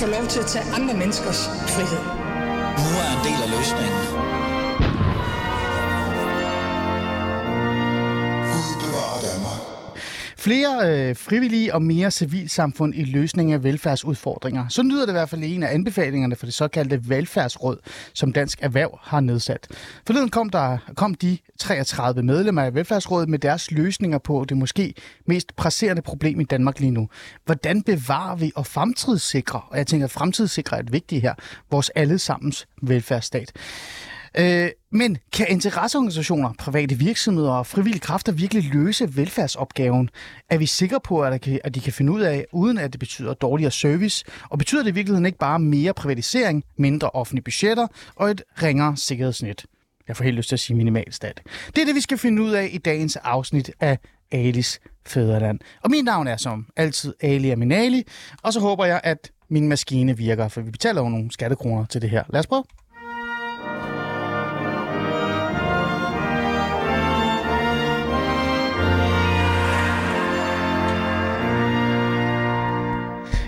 få lov til at tage andre menneskers frihed. Nu er en del af løsningen. Flere øh, frivillige og mere civilsamfund i løsning af velfærdsudfordringer. Så lyder det i hvert fald en af anbefalingerne for det såkaldte velfærdsråd, som Dansk Erhverv har nedsat. Forleden kom, der, kom de 33 medlemmer af velfærdsrådet med deres løsninger på det måske mest presserende problem i Danmark lige nu. Hvordan bevarer vi og fremtidssikrer, og jeg tænker, at fremtidssikre er et vigtigt her, vores allesammens velfærdsstat. Øh, men kan interesseorganisationer, private virksomheder og frivillige kræfter virkelig løse velfærdsopgaven? Er vi sikre på, at, kan, at de kan finde ud af, uden at det betyder dårligere service? Og betyder det i virkeligheden ikke bare mere privatisering, mindre offentlige budgetter og et ringere sikkerhedsnet? Jeg får helt lyst til at sige minimalstat. Det er det, vi skal finde ud af i dagens afsnit af Alis Fæderland. Og mit navn er som altid Ali Aminali, og så håber jeg, at min maskine virker, for vi betaler jo nogle skattekroner til det her. Lad os prøve.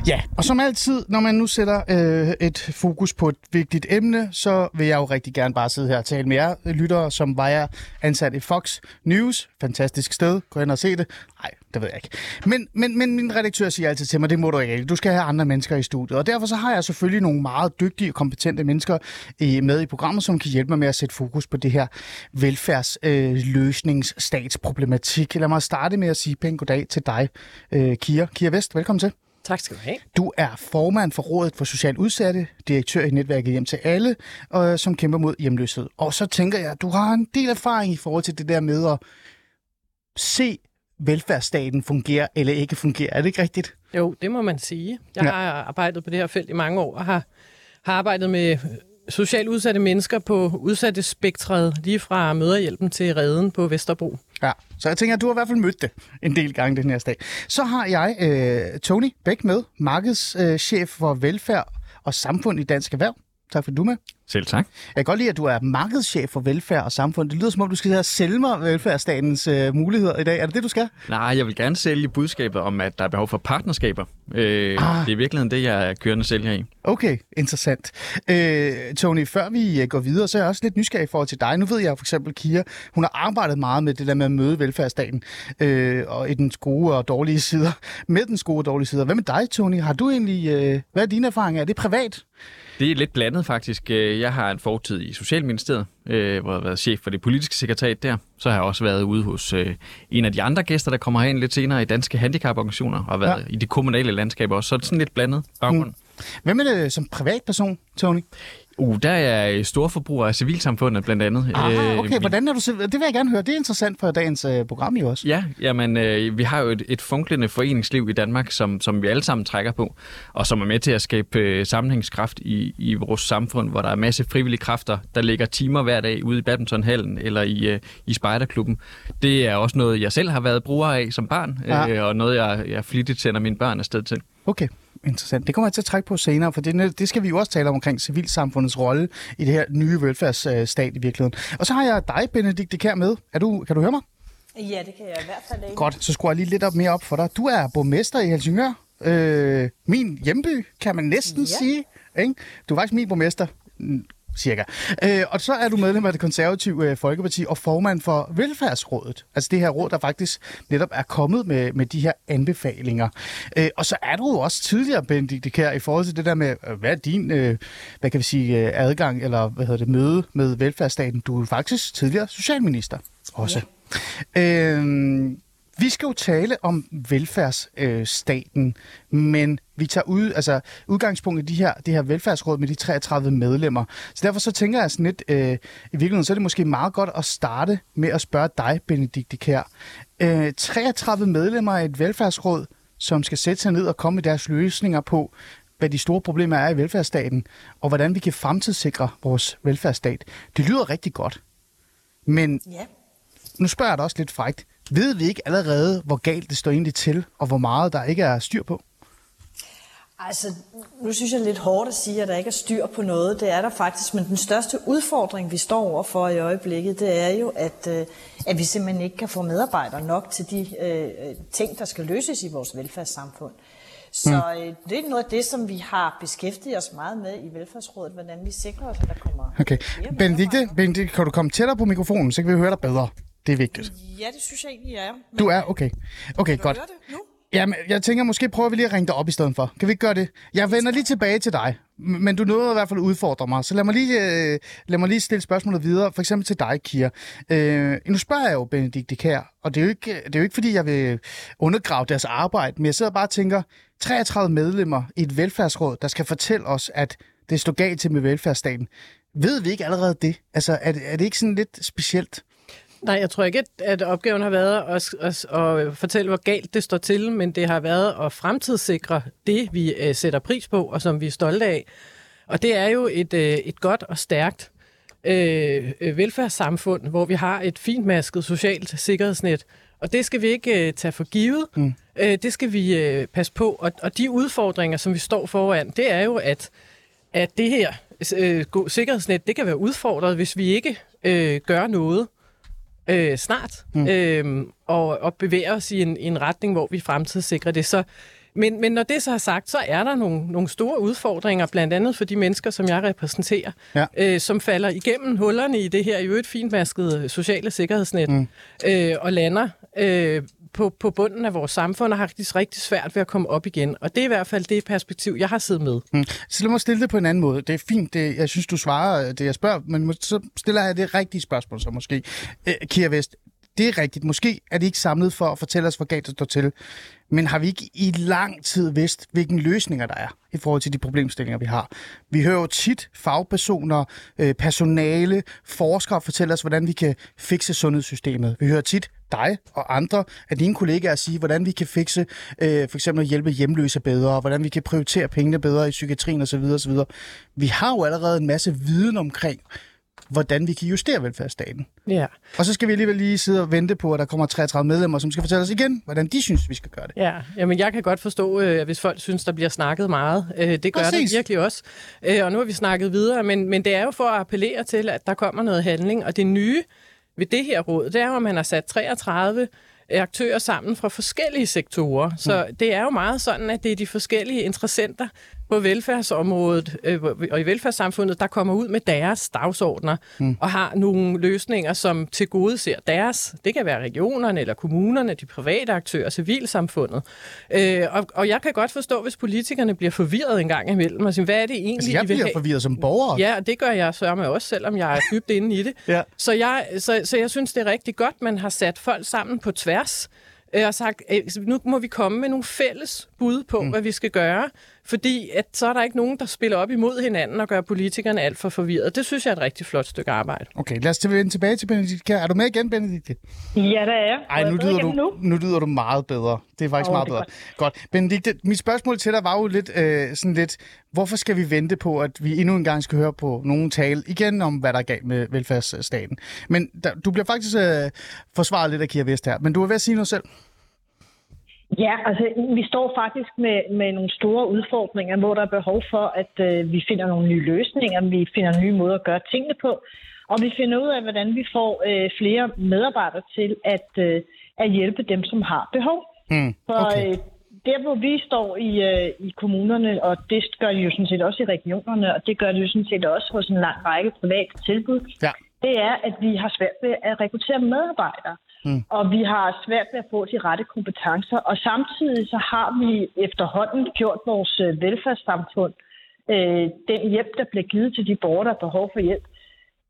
Ja, og som altid, når man nu sætter øh, et fokus på et vigtigt emne, så vil jeg jo rigtig gerne bare sidde her og tale med jer øh, lyttere, som var jeg ansat i Fox News. Fantastisk sted. Gå hen og se det. Nej, det ved jeg ikke. Men, men, men min redaktør siger altid til mig, det må du ikke. Du skal have andre mennesker i studiet. Og derfor så har jeg selvfølgelig nogle meget dygtige og kompetente mennesker øh, med i programmet, som kan hjælpe mig med at sætte fokus på det her velfærdsløsningsstatsproblematik. Øh, Lad mig starte med at sige pænt goddag til dig, øh, Kira. Kira Vest, velkommen til. Tak skal du have. Du er formand for Rådet for Socialt Udsatte, direktør i netværket Hjem til Alle, og, som kæmper mod hjemløshed. Og så tænker jeg, at du har en del erfaring i forhold til det der med at se velfærdsstaten fungere eller ikke fungere. Er det ikke rigtigt? Jo, det må man sige. Jeg ja. har arbejdet på det her felt i mange år og har, har arbejdet med socialt udsatte mennesker på udsatte spektret, lige fra møderhjælpen til redden på Vesterbro. Ja, så jeg tænker, at du har i hvert fald mødt det en del gange den her dag. Så har jeg øh, Tony Bæk med, markedschef øh, for velfærd og samfund i Dansk Erhverv. Tak for, du med. Selv tak. Jeg kan godt lide, at du er markedschef for velfærd og samfund. Det lyder som om, du skal sælge mig velfærdsstatens øh, muligheder i dag. Er det det, du skal? Nej, jeg vil gerne sælge budskabet om, at der er behov for partnerskaber. Øh, ah. Det er virkelig det, jeg er kørende sælger i. Okay, interessant. Øh, Tony, før vi øh, går videre, så er jeg også lidt nysgerrig i forhold til dig. Nu ved jeg for eksempel, Kira, hun har arbejdet meget med det der med at møde velfærdsstaten øh, og i den gode og dårlige sider. Med den gode og dårlige sider. Hvad med dig, Tony? Har du egentlig, øh, hvad er dine erfaringer? Er det privat? Det er lidt blandet faktisk. Øh, jeg har en fortid i Socialministeriet, øh, hvor jeg har været chef for det politiske sekretariat der. Så har jeg også været ude hos øh, en af de andre gæster, der kommer herind lidt senere i Danske Handicaporganisationer, og været ja. i det kommunale landskab også. Så er det sådan lidt blandet baggrund. Mm. Hvem er det som privatperson, Tony? Uh, der er jeg storforbruger af civilsamfundet blandt andet. Ah, okay, hvordan er du Det vil jeg gerne høre. Det er interessant for dagens uh, program jo også. Ja, jamen, uh, vi har jo et, et funklende foreningsliv i Danmark, som, som vi alle sammen trækker på, og som er med til at skabe uh, sammenhængskraft i, i vores samfund, hvor der er masse frivillige kræfter, der ligger timer hver dag ude i badmintonhallen eller i, uh, i spejderklubben. Det er også noget, jeg selv har været bruger af som barn, ja. uh, og noget, jeg, jeg flittigt sender mine børn afsted til. Okay interessant. Det kommer jeg til at trække på senere, for det, det skal vi jo også tale om omkring civilsamfundets rolle i det her nye velfærdsstat i virkeligheden. Og så har jeg dig, Benedikt Kær, med. Er du, kan du høre mig? Ja, det kan jeg i hvert fald ikke. Godt, så skruer jeg lige lidt op mere op for dig. Du er borgmester i Helsingør. Øh, min hjemby, kan man næsten ja. sige. Ikke? Du er faktisk min borgmester cirka. Øh, og så er du medlem af det konservative øh, Folkeparti og formand for Velfærdsrådet. Altså det her råd, der faktisk netop er kommet med, med de her anbefalinger. Øh, og så er du jo også tidligere, Benedikt Kær, i forhold til det der med, øh, hvad er din, øh, hvad kan vi sige, øh, adgang, eller hvad hedder det, møde med velfærdsstaten. Du er faktisk tidligere socialminister også. Ja. Øh, vi skal jo tale om velfærdsstaten, øh, men vi tager ud, altså udgangspunkt i de her, det her velfærdsråd med de 33 medlemmer. Så derfor så tænker jeg sådan lidt, øh, i virkeligheden så er det måske meget godt at starte med at spørge dig, Benedikte Kær. Øh, 33 medlemmer af et velfærdsråd, som skal sætte sig ned og komme med deres løsninger på, hvad de store problemer er i velfærdsstaten, og hvordan vi kan fremtidssikre vores velfærdsstat. Det lyder rigtig godt. Men ja. nu spørger jeg dig også lidt frægt. Ved vi ikke allerede, hvor galt det står egentlig til, og hvor meget der ikke er styr på? Altså, nu synes jeg lidt hårdt at sige, at der ikke er styr på noget. Det er der faktisk, men den største udfordring, vi står overfor i øjeblikket, det er jo, at, øh, at vi simpelthen ikke kan få medarbejdere nok til de øh, ting, der skal løses i vores velfærdssamfund. Så øh, det er noget af det, som vi har beskæftiget os meget med i Velfærdsrådet, hvordan vi sikrer os, at der kommer Okay. Benedikte. Benedikte, kan du komme tættere på mikrofonen, så kan vi høre dig bedre. Det er vigtigt. Ja, det synes jeg egentlig, jeg er. Men Du er okay. Okay, godt. høre det nu? Jamen, jeg tænker, måske prøver vi lige at ringe dig op i stedet for. Kan vi ikke gøre det? Jeg vender lige tilbage til dig, men du nåede i hvert fald at udfordre mig. Så lad mig lige, øh, lad mig lige stille spørgsmålet videre, for eksempel til dig, Kira. Øh, nu spørger jeg jo Benedikte Kær, og det er, jo ikke, det er jo ikke, fordi jeg vil undergrave deres arbejde, men jeg sidder bare og tænker, 33 medlemmer i et velfærdsråd, der skal fortælle os, at det står galt til med velfærdsstaten. Ved vi ikke allerede det? Altså, er, det- er det ikke sådan lidt specielt? Nej, jeg tror ikke, at, opgaven har været at, at, at fortælle, hvor galt det står til, men det har været at fremtidssikre det, vi øh, sætter pris på, og som vi er stolte af. Og det er jo et, øh, et godt og stærkt øh, øh, velfærdssamfund, hvor vi har et fintmasket socialt sikkerhedsnet. Og det skal vi ikke øh, tage for givet. Mm. Øh, det skal vi øh, passe på. Og, og de udfordringer, som vi står foran, det er jo, at, at det her øh, sikkerhedsnet, det kan være udfordret, hvis vi ikke øh, gør noget øh, snart, mm. øh, og, og bevæger os i en, i en retning, hvor vi fremtidssikrer det. Så, men, men når det så er sagt, så er der nogle, nogle store udfordringer, blandt andet for de mennesker, som jeg repræsenterer, Ja. øh, som falder igennem hullerne i det her i øvrigt fintmaskede sociale sikkerhedsnet, mm. øh, og lander øh, på, på bunden af vores samfund og har rigtig, rigtig svært ved at komme op igen. Og det er i hvert fald det perspektiv, jeg har siddet med. Mm. Så lad mig stille det på en anden måde. Det er fint, det, jeg synes, du svarer øh, det, jeg spørger, men så stiller jeg det rigtige spørgsmål så måske. Øh, Kira Vest, det er rigtigt. Måske er det ikke samlet for at fortælle os, hvor galt det står til. Men har vi ikke i lang tid vidst, hvilke løsninger der er i forhold til de problemstillinger, vi har? Vi hører jo tit fagpersoner, øh, personale, forskere fortælle os, hvordan vi kan fikse sundhedssystemet. Vi hører tit dig og andre af dine kollegaer sige, hvordan vi kan fikse, øh, for eksempel at hjælpe hjemløse bedre, hvordan vi kan prioritere pengene bedre i psykiatrien osv. osv. Vi har jo allerede en masse viden omkring, hvordan vi kan justere velfærdsstaten. Ja. Og så skal vi alligevel lige sidde og vente på, at der kommer 33 medlemmer, som skal fortælle os igen, hvordan de synes, vi skal gøre det. Ja, jamen jeg kan godt forstå, øh, hvis folk synes, der bliver snakket meget. Øh, det gør Præcis. det virkelig også. Øh, og nu har vi snakket videre, men, men det er jo for at appellere til, at der kommer noget handling. Og det nye ved det her råd, det er jo, at man har sat 33 aktører sammen fra forskellige sektorer. Så det er jo meget sådan, at det er de forskellige interessenter på velfærdsområdet øh, og i velfærdssamfundet, der kommer ud med deres dagsordner mm. og har nogle løsninger, som til gode ser deres. Det kan være regionerne eller kommunerne, de private aktører, civilsamfundet. Øh, og, og jeg kan godt forstå, hvis politikerne bliver forvirret en gang imellem og siger, hvad er det egentlig, Altså, jeg de vil bliver have? forvirret som borger. Ja, og det gør jeg så med også, selvom jeg er dybt inde i det. Ja. så, jeg, så, så jeg synes, det er rigtig godt, man har sat folk sammen på tværs øh, og sagt, nu må vi komme med nogle fælles bud på, mm. hvad vi skal gøre, fordi at så er der ikke nogen, der spiller op imod hinanden og gør politikerne alt for forvirret. Det synes jeg er et rigtig flot stykke arbejde. Okay, lad os til- vende tilbage til Benedikte. Er du med igen, Benedikte? Ja, der er jeg. Ej, nu lyder, du, nu lyder du meget bedre. Det er faktisk Åh, meget bedre. Godt. Benedikte, mit spørgsmål til dig var jo lidt øh, sådan lidt, hvorfor skal vi vente på, at vi endnu en gang skal høre på nogen tale igen om, hvad der er galt med velfærdsstaten? Men der, du bliver faktisk øh, forsvaret lidt af Kira Vest her, men du er ved at sige noget selv. Ja, altså vi står faktisk med, med nogle store udfordringer, hvor der er behov for, at øh, vi finder nogle nye løsninger, vi finder nye måder at gøre tingene på, og vi finder ud af, hvordan vi får øh, flere medarbejdere til at, øh, at hjælpe dem, som har behov. Mm, For okay. øh, der, hvor vi står i, øh, i kommunerne, og det gør de jo sådan set også i regionerne, og det gør de jo sådan set også hos en lang række private tilbud, Ja. det er, at vi har svært ved at rekruttere medarbejdere. Mm. Og vi har svært ved at få de rette kompetencer. Og samtidig så har vi efterhånden gjort vores øh, velfærdssamfund, øh, den hjælp, der bliver givet til de borgere, der har behov for hjælp,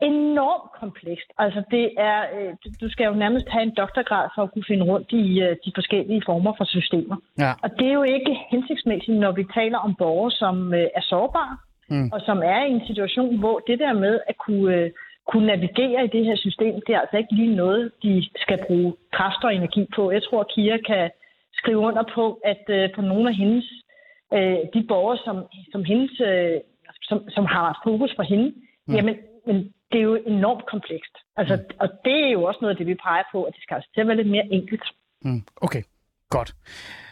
enormt komplekst. Altså det er, øh, du- du skal jo nærmest have en doktorgrad for at kunne finde rundt i øh, de forskellige former for systemer. Ja. Og det er jo ikke hensigtsmæssigt, når vi taler om borgere, som øh, er sårbare, mm. og som er i en situation, hvor det der med at kunne, øh, kunne navigere i det her system, det er altså ikke lige noget, de skal bruge kræfter og energi på. Jeg tror, at Kira kan skrive under på, at øh, for nogle af hendes, øh, de borgere, som, som, hendes, øh, som, som har fokus på hende, mm. jamen, men det er jo enormt komplekst. Altså, mm. Og det er jo også noget af det, vi peger på, at det skal altså til at være lidt mere enkelt. Mm, okay, godt.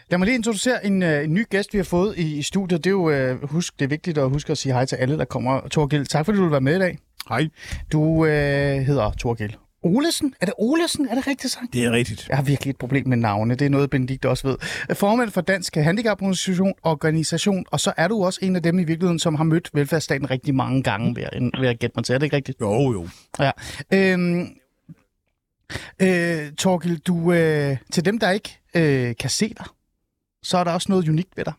Lad mig lige introducere en, øh, en ny gæst, vi har fået i, i studiet. Det er jo øh, husk, det er vigtigt at huske at sige hej til alle, der kommer. Torgild, tak fordi du vil være med i dag. Hej. Du øh, hedder Torgild Olesen? Er det Olesen? Er det rigtigt sagt? Det er rigtigt. Jeg har virkelig et problem med navne. Det er noget, Benedikt også ved. Formand for Dansk Handicaporganisation, organisation, og så er du også en af dem i virkeligheden, som har mødt velfærdsstaten rigtig mange gange, ved at, ved at gætte mig til. Er det ikke rigtigt? Jo, jo. Ja. Øhm, øh, Torgild, du, øh, til dem, der ikke øh, kan se dig, så er der også noget unikt ved dig.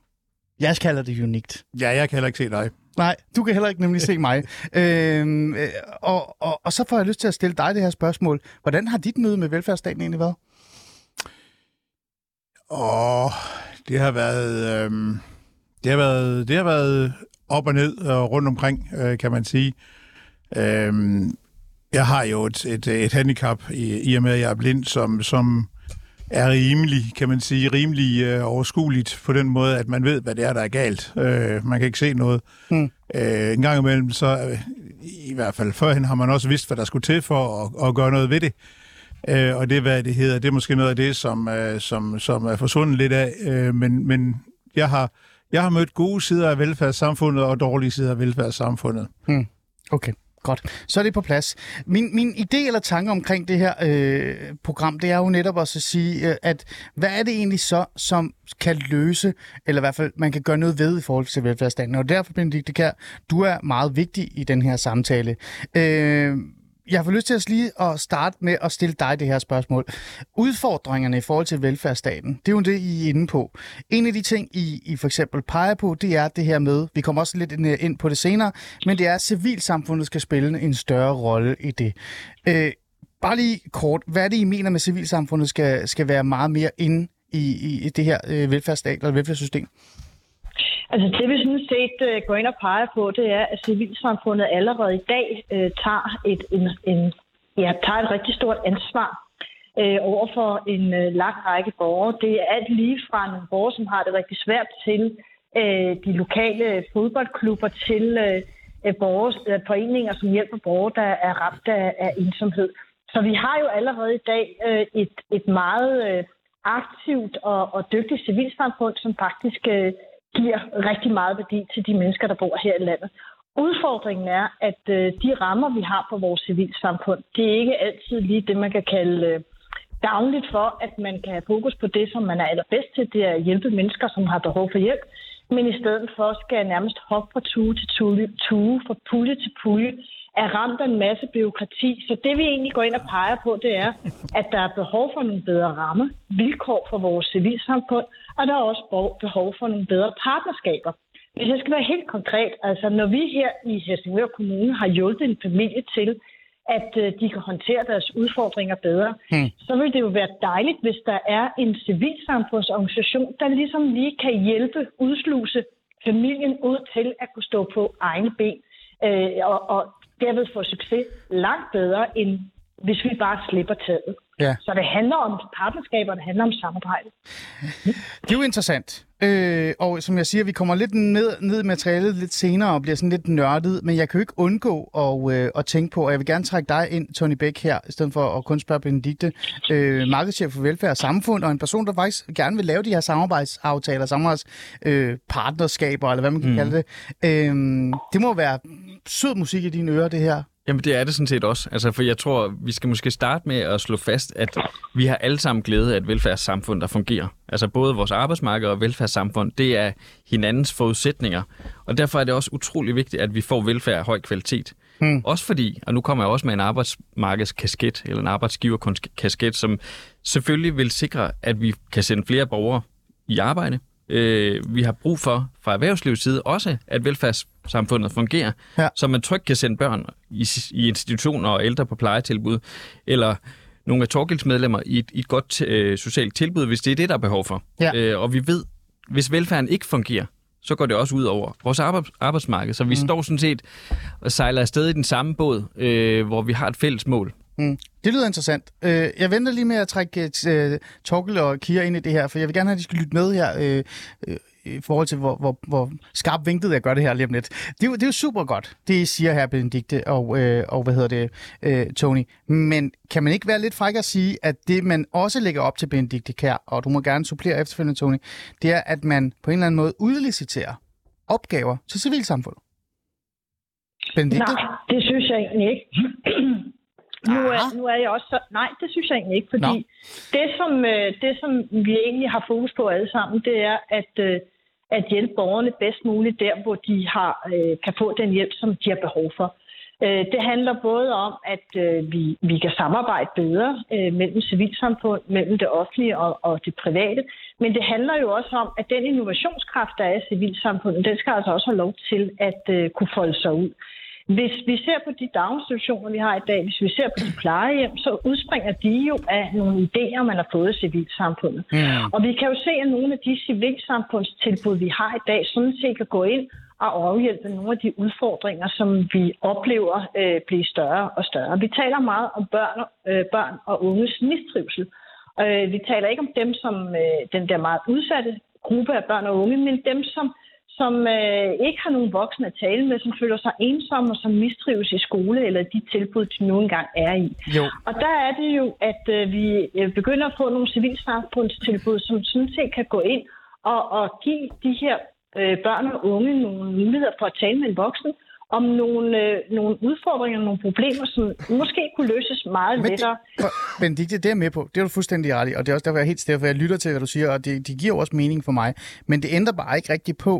Jeg kalder det unikt. Ja, jeg kan heller ikke se dig. Nej, du kan heller ikke nemlig se mig. Øhm, øh, og, og, og så får jeg lyst til at stille dig det her spørgsmål. Hvordan har dit møde med velfærdsstaten egentlig været? Åh, det har været, øhm, det har været, det har været op og ned og rundt omkring, øh, kan man sige. Øhm, jeg har jo et, et, et handicap i, i og med, at jeg er blind, som, som er rimelig, kan man sige, rimelig øh, overskueligt på den måde, at man ved, hvad det er, der er galt. Øh, man kan ikke se noget. Mm. Øh, en gang imellem, så øh, i hvert fald førhen har man også vidst, hvad der skulle til for at, at gøre noget ved det. Øh, og det, hvad det hedder, det er måske noget af det, som, øh, som, som er forsvundet lidt af. Øh, men, men jeg har, jeg har mødt gode sider af velfærdssamfundet og dårlige sider af velfærdssamfundet. Mm. Okay. Godt, så er det på plads. Min, min idé eller tanke omkring det her øh, program, det er jo netop også at sige, øh, at hvad er det egentlig så, som kan løse, eller i hvert fald man kan gøre noget ved i forhold til velfærdsstaten. Og derfor, Benedikte Kær, du er meget vigtig i den her samtale. Øh, jeg får lyst til at lige at starte med at stille dig det her spørgsmål. Udfordringerne i forhold til velfærdsstaten, det er jo det, I er inde på. En af de ting, I, I for eksempel peger på, det er det her med, vi kommer også lidt ind på det senere, men det er, at civilsamfundet skal spille en større rolle i det. Øh, bare lige kort, hvad er det, I mener med, at civilsamfundet skal, skal være meget mere inde i, i det her øh, velfærdsstat eller velfærdssystem? Altså det vi sådan set uh, går ind og peger på, det er, at civilsamfundet allerede i dag uh, tager, et, en, en, ja, tager et rigtig stort ansvar uh, over for en uh, lang række borgere. Det er alt lige fra nogle borgere, som har det rigtig svært til uh, de lokale fodboldklubber, til uh, borgere, uh, foreninger, som hjælper borgere, der er ramt af, af ensomhed. Så vi har jo allerede i dag uh, et, et meget uh, aktivt og, og dygtigt civilsamfund, som faktisk uh, giver rigtig meget værdi til de mennesker, der bor her i landet. Udfordringen er, at øh, de rammer, vi har på vores civilsamfund, det er ikke altid lige det, man kan kalde øh, gavnligt for, at man kan have fokus på det, som man er allerbedst til, det er at hjælpe mennesker, som har behov for hjælp, men i stedet for skal jeg nærmest hoppe fra tue til tue, tue fra pulje til pulje, er ramt af en masse byråkrati. Så det vi egentlig går ind og peger på, det er, at der er behov for nogle bedre rammer, vilkår for vores civilsamfund, og der er også behov for nogle bedre partnerskaber. Hvis jeg skal være helt konkret, altså når vi her i Helsingør Kommune har hjulpet en familie til, at øh, de kan håndtere deres udfordringer bedre, hmm. så vil det jo være dejligt, hvis der er en civilsamfundsorganisation, der ligesom lige kan hjælpe, udsluse familien ud til at kunne stå på egne ben øh, og, og derved få succes langt bedre, end hvis vi bare slipper taget. Ja. Så det handler om partnerskaber, det handler om samarbejde. Det er jo interessant. Øh, og som jeg siger, vi kommer lidt ned, ned i materialet lidt senere og bliver sådan lidt nørdet, men jeg kan jo ikke undgå at, øh, at tænke på, og jeg vil gerne trække dig ind, Tony Bæk, her, i stedet for at kun spørge Benedikte, øh, markedschef for velfærd og samfund, og en person, der faktisk gerne vil lave de her samarbejdsaftaler, samarbejdspartnerskaber, øh, eller hvad man kan mm. kalde det. Øh, det må være sød musik i dine ører, det her. Jamen det er det sådan set også. Altså, for jeg tror, vi skal måske starte med at slå fast, at vi har alle sammen glæde af et velfærdssamfund, der fungerer. Altså både vores arbejdsmarked og velfærdssamfund, det er hinandens forudsætninger. Og derfor er det også utrolig vigtigt, at vi får velfærd af høj kvalitet. Hmm. Også fordi, og nu kommer jeg også med en arbejdsmarkedskasket, eller en arbejdsgiverkasket, som selvfølgelig vil sikre, at vi kan sende flere borgere i arbejde, øh, vi har brug for fra erhvervslivets side også, at velfærdssamfundet fungerer, ja. så man trygt kan sende børn i, i institutioner og ældre på plejetilbud, eller nogle af Torgilds medlemmer i et, i et godt øh, socialt tilbud, hvis det er det, der er behov for. Ja. Øh, og vi ved, hvis velfærden ikke fungerer, så går det også ud over vores arbejdsmarked. Så vi mm. står sådan set og sejler afsted i den samme båd, øh, hvor vi har et fælles mål. Mm. Det lyder interessant. Øh, jeg venter lige med at trække øh, øh, Torkel og Kira ind i det her, for jeg vil gerne have, at de skal lytte med her uh, i forhold til, hvor, hvor, hvor skarp vinklet jeg gør det her lige om lidt. Det det er jo super godt, det I siger her, Benedikte og, øh, og hvad hedder det, øh, Tony. Men kan man ikke være lidt fræk at sige, at det, man også lægger op til Benedikte Kær, og du må gerne supplere efterfølgende, Tony, det er, at man på en eller anden måde udliciterer opgaver til civilsamfundet? Benedikte? Nej, det synes jeg egentlig ikke. Nu er, nu er jeg også så... Nej, det synes jeg egentlig ikke, fordi Nå. det som, øh, det, som vi egentlig har fokus på alle sammen, det er at, øh, at hjælpe borgerne bedst muligt der, hvor de har, øh, kan få den hjælp, som de har behov for. Det handler både om, at vi, vi kan samarbejde bedre mellem civilsamfund, mellem det offentlige og, og det private, men det handler jo også om, at den innovationskraft, der er i civilsamfundet, den skal altså også have lov til at kunne folde sig ud. Hvis vi ser på de daginstitutioner, vi har i dag, hvis vi ser på de plejehjem, så udspringer de jo af nogle idéer, man har fået i civilsamfundet. Mm. Og vi kan jo se, at nogle af de civilsamfundstilbud, vi har i dag, sådan set kan gå ind og afhjælpe nogle af de udfordringer, som vi oplever øh, blive større og større. Vi taler meget om børn, øh, børn og unges mistrivsel. Øh, vi taler ikke om dem som øh, den der meget udsatte gruppe af børn og unge, men dem, som som øh, ikke har nogen voksne at tale med, som føler sig ensomme og som mistrives i skole eller de tilbud, de nu engang er i. Jo. Og der er det jo, at øh, vi øh, begynder at få nogle civilsamfundstilbud, som sådan set kan gå ind og, og give de her øh, børn og unge nogle muligheder for at tale med en voksen om nogle, øh, nogle udfordringer, nogle problemer, som måske kunne løses meget Men lettere. det, Benedikte, det er jeg med på. Det er du fuldstændig ret i, og det er også derfor, jeg er helt stille, for jeg lytter til, hvad du siger, og det, det giver jo også mening for mig. Men det ændrer bare ikke rigtigt på,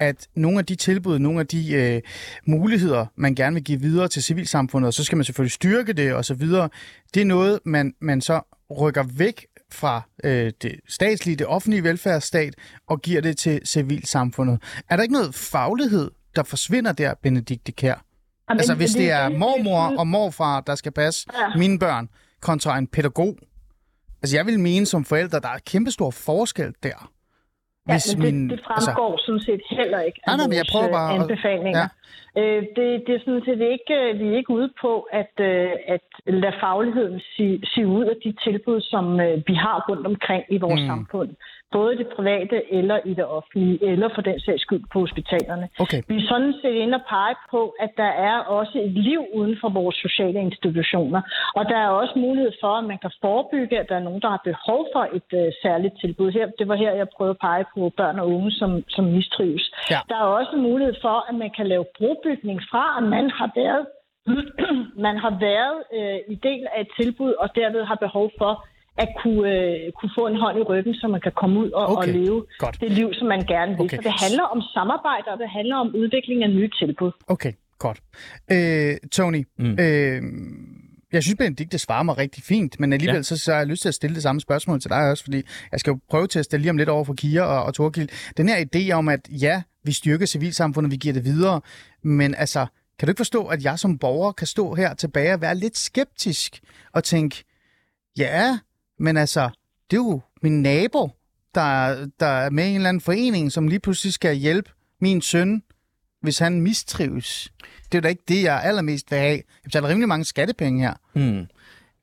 at nogle af de tilbud, nogle af de øh, muligheder, man gerne vil give videre til civilsamfundet, og så skal man selvfølgelig styrke det og så videre, det er noget, man, man så rykker væk fra øh, det statslige, det offentlige velfærdsstat, og giver det til civilsamfundet. Er der ikke noget faglighed, der forsvinder der, Benedikte Kær? Jamen, Altså, hvis det er mormor og morfar, der skal passe Ja. mine børn, kontra en pædagog. Altså, jeg vil mene som forældre, der er kæmpestor forskel der. Ja, men det, det fremgår altså, sådan set heller ikke af Nej, nej, men jeg vores, prøver øh, bare at- anbefalinger. Ja. Øh, det, det er sådan set ikke, øh, vi er ikke ude på at, øh, at lade fagligheden sige, sige ud af de tilbud, som øh, vi har rundt omkring i vores mm. samfund. Både det private eller i det offentlige, eller for den sags skyld på hospitalerne. Okay. Vi er sådan set inde og pege på, at der er også et liv uden for vores sociale institutioner. Og der er også mulighed for, at man kan forebygge, at der er nogen, der har behov for et øh, særligt tilbud. Her, det var her, jeg prøvede at pege på børn og unge, som, som mistrives. Ja. Der er også mulighed for, at man kan lave brobygning fra, at man har været, man har været øh, i del af et tilbud, og derved har behov for at kunne, øh, kunne få en hånd i ryggen, så man kan komme ud og, okay. og leve godt. det liv, som man gerne vil. Okay. Så det handler om samarbejde, og det handler om udvikling af nye tilbud. Okay, godt. Øh, Tony, mm. øh, jeg synes, Benedikte svarer mig rigtig fint, men alligevel. Ja. så, så har jeg lyst til at stille det samme spørgsmål til dig også, fordi jeg skal jo prøve til at stille lige om lidt over for Kira og, og Torgild. Den her idé om, at ja, vi styrker civilsamfundet, vi giver det videre, men altså, kan du ikke forstå, at jeg som borger kan stå her tilbage og være lidt skeptisk og tænke, ja, men altså, det er jo min nabo, der, der er med i en eller anden forening, som lige pludselig skal hjælpe min søn, hvis han mistrives. Det er da ikke det, jeg allermest vil have. Jeg betaler rimelig mange skattepenge her. Hmm.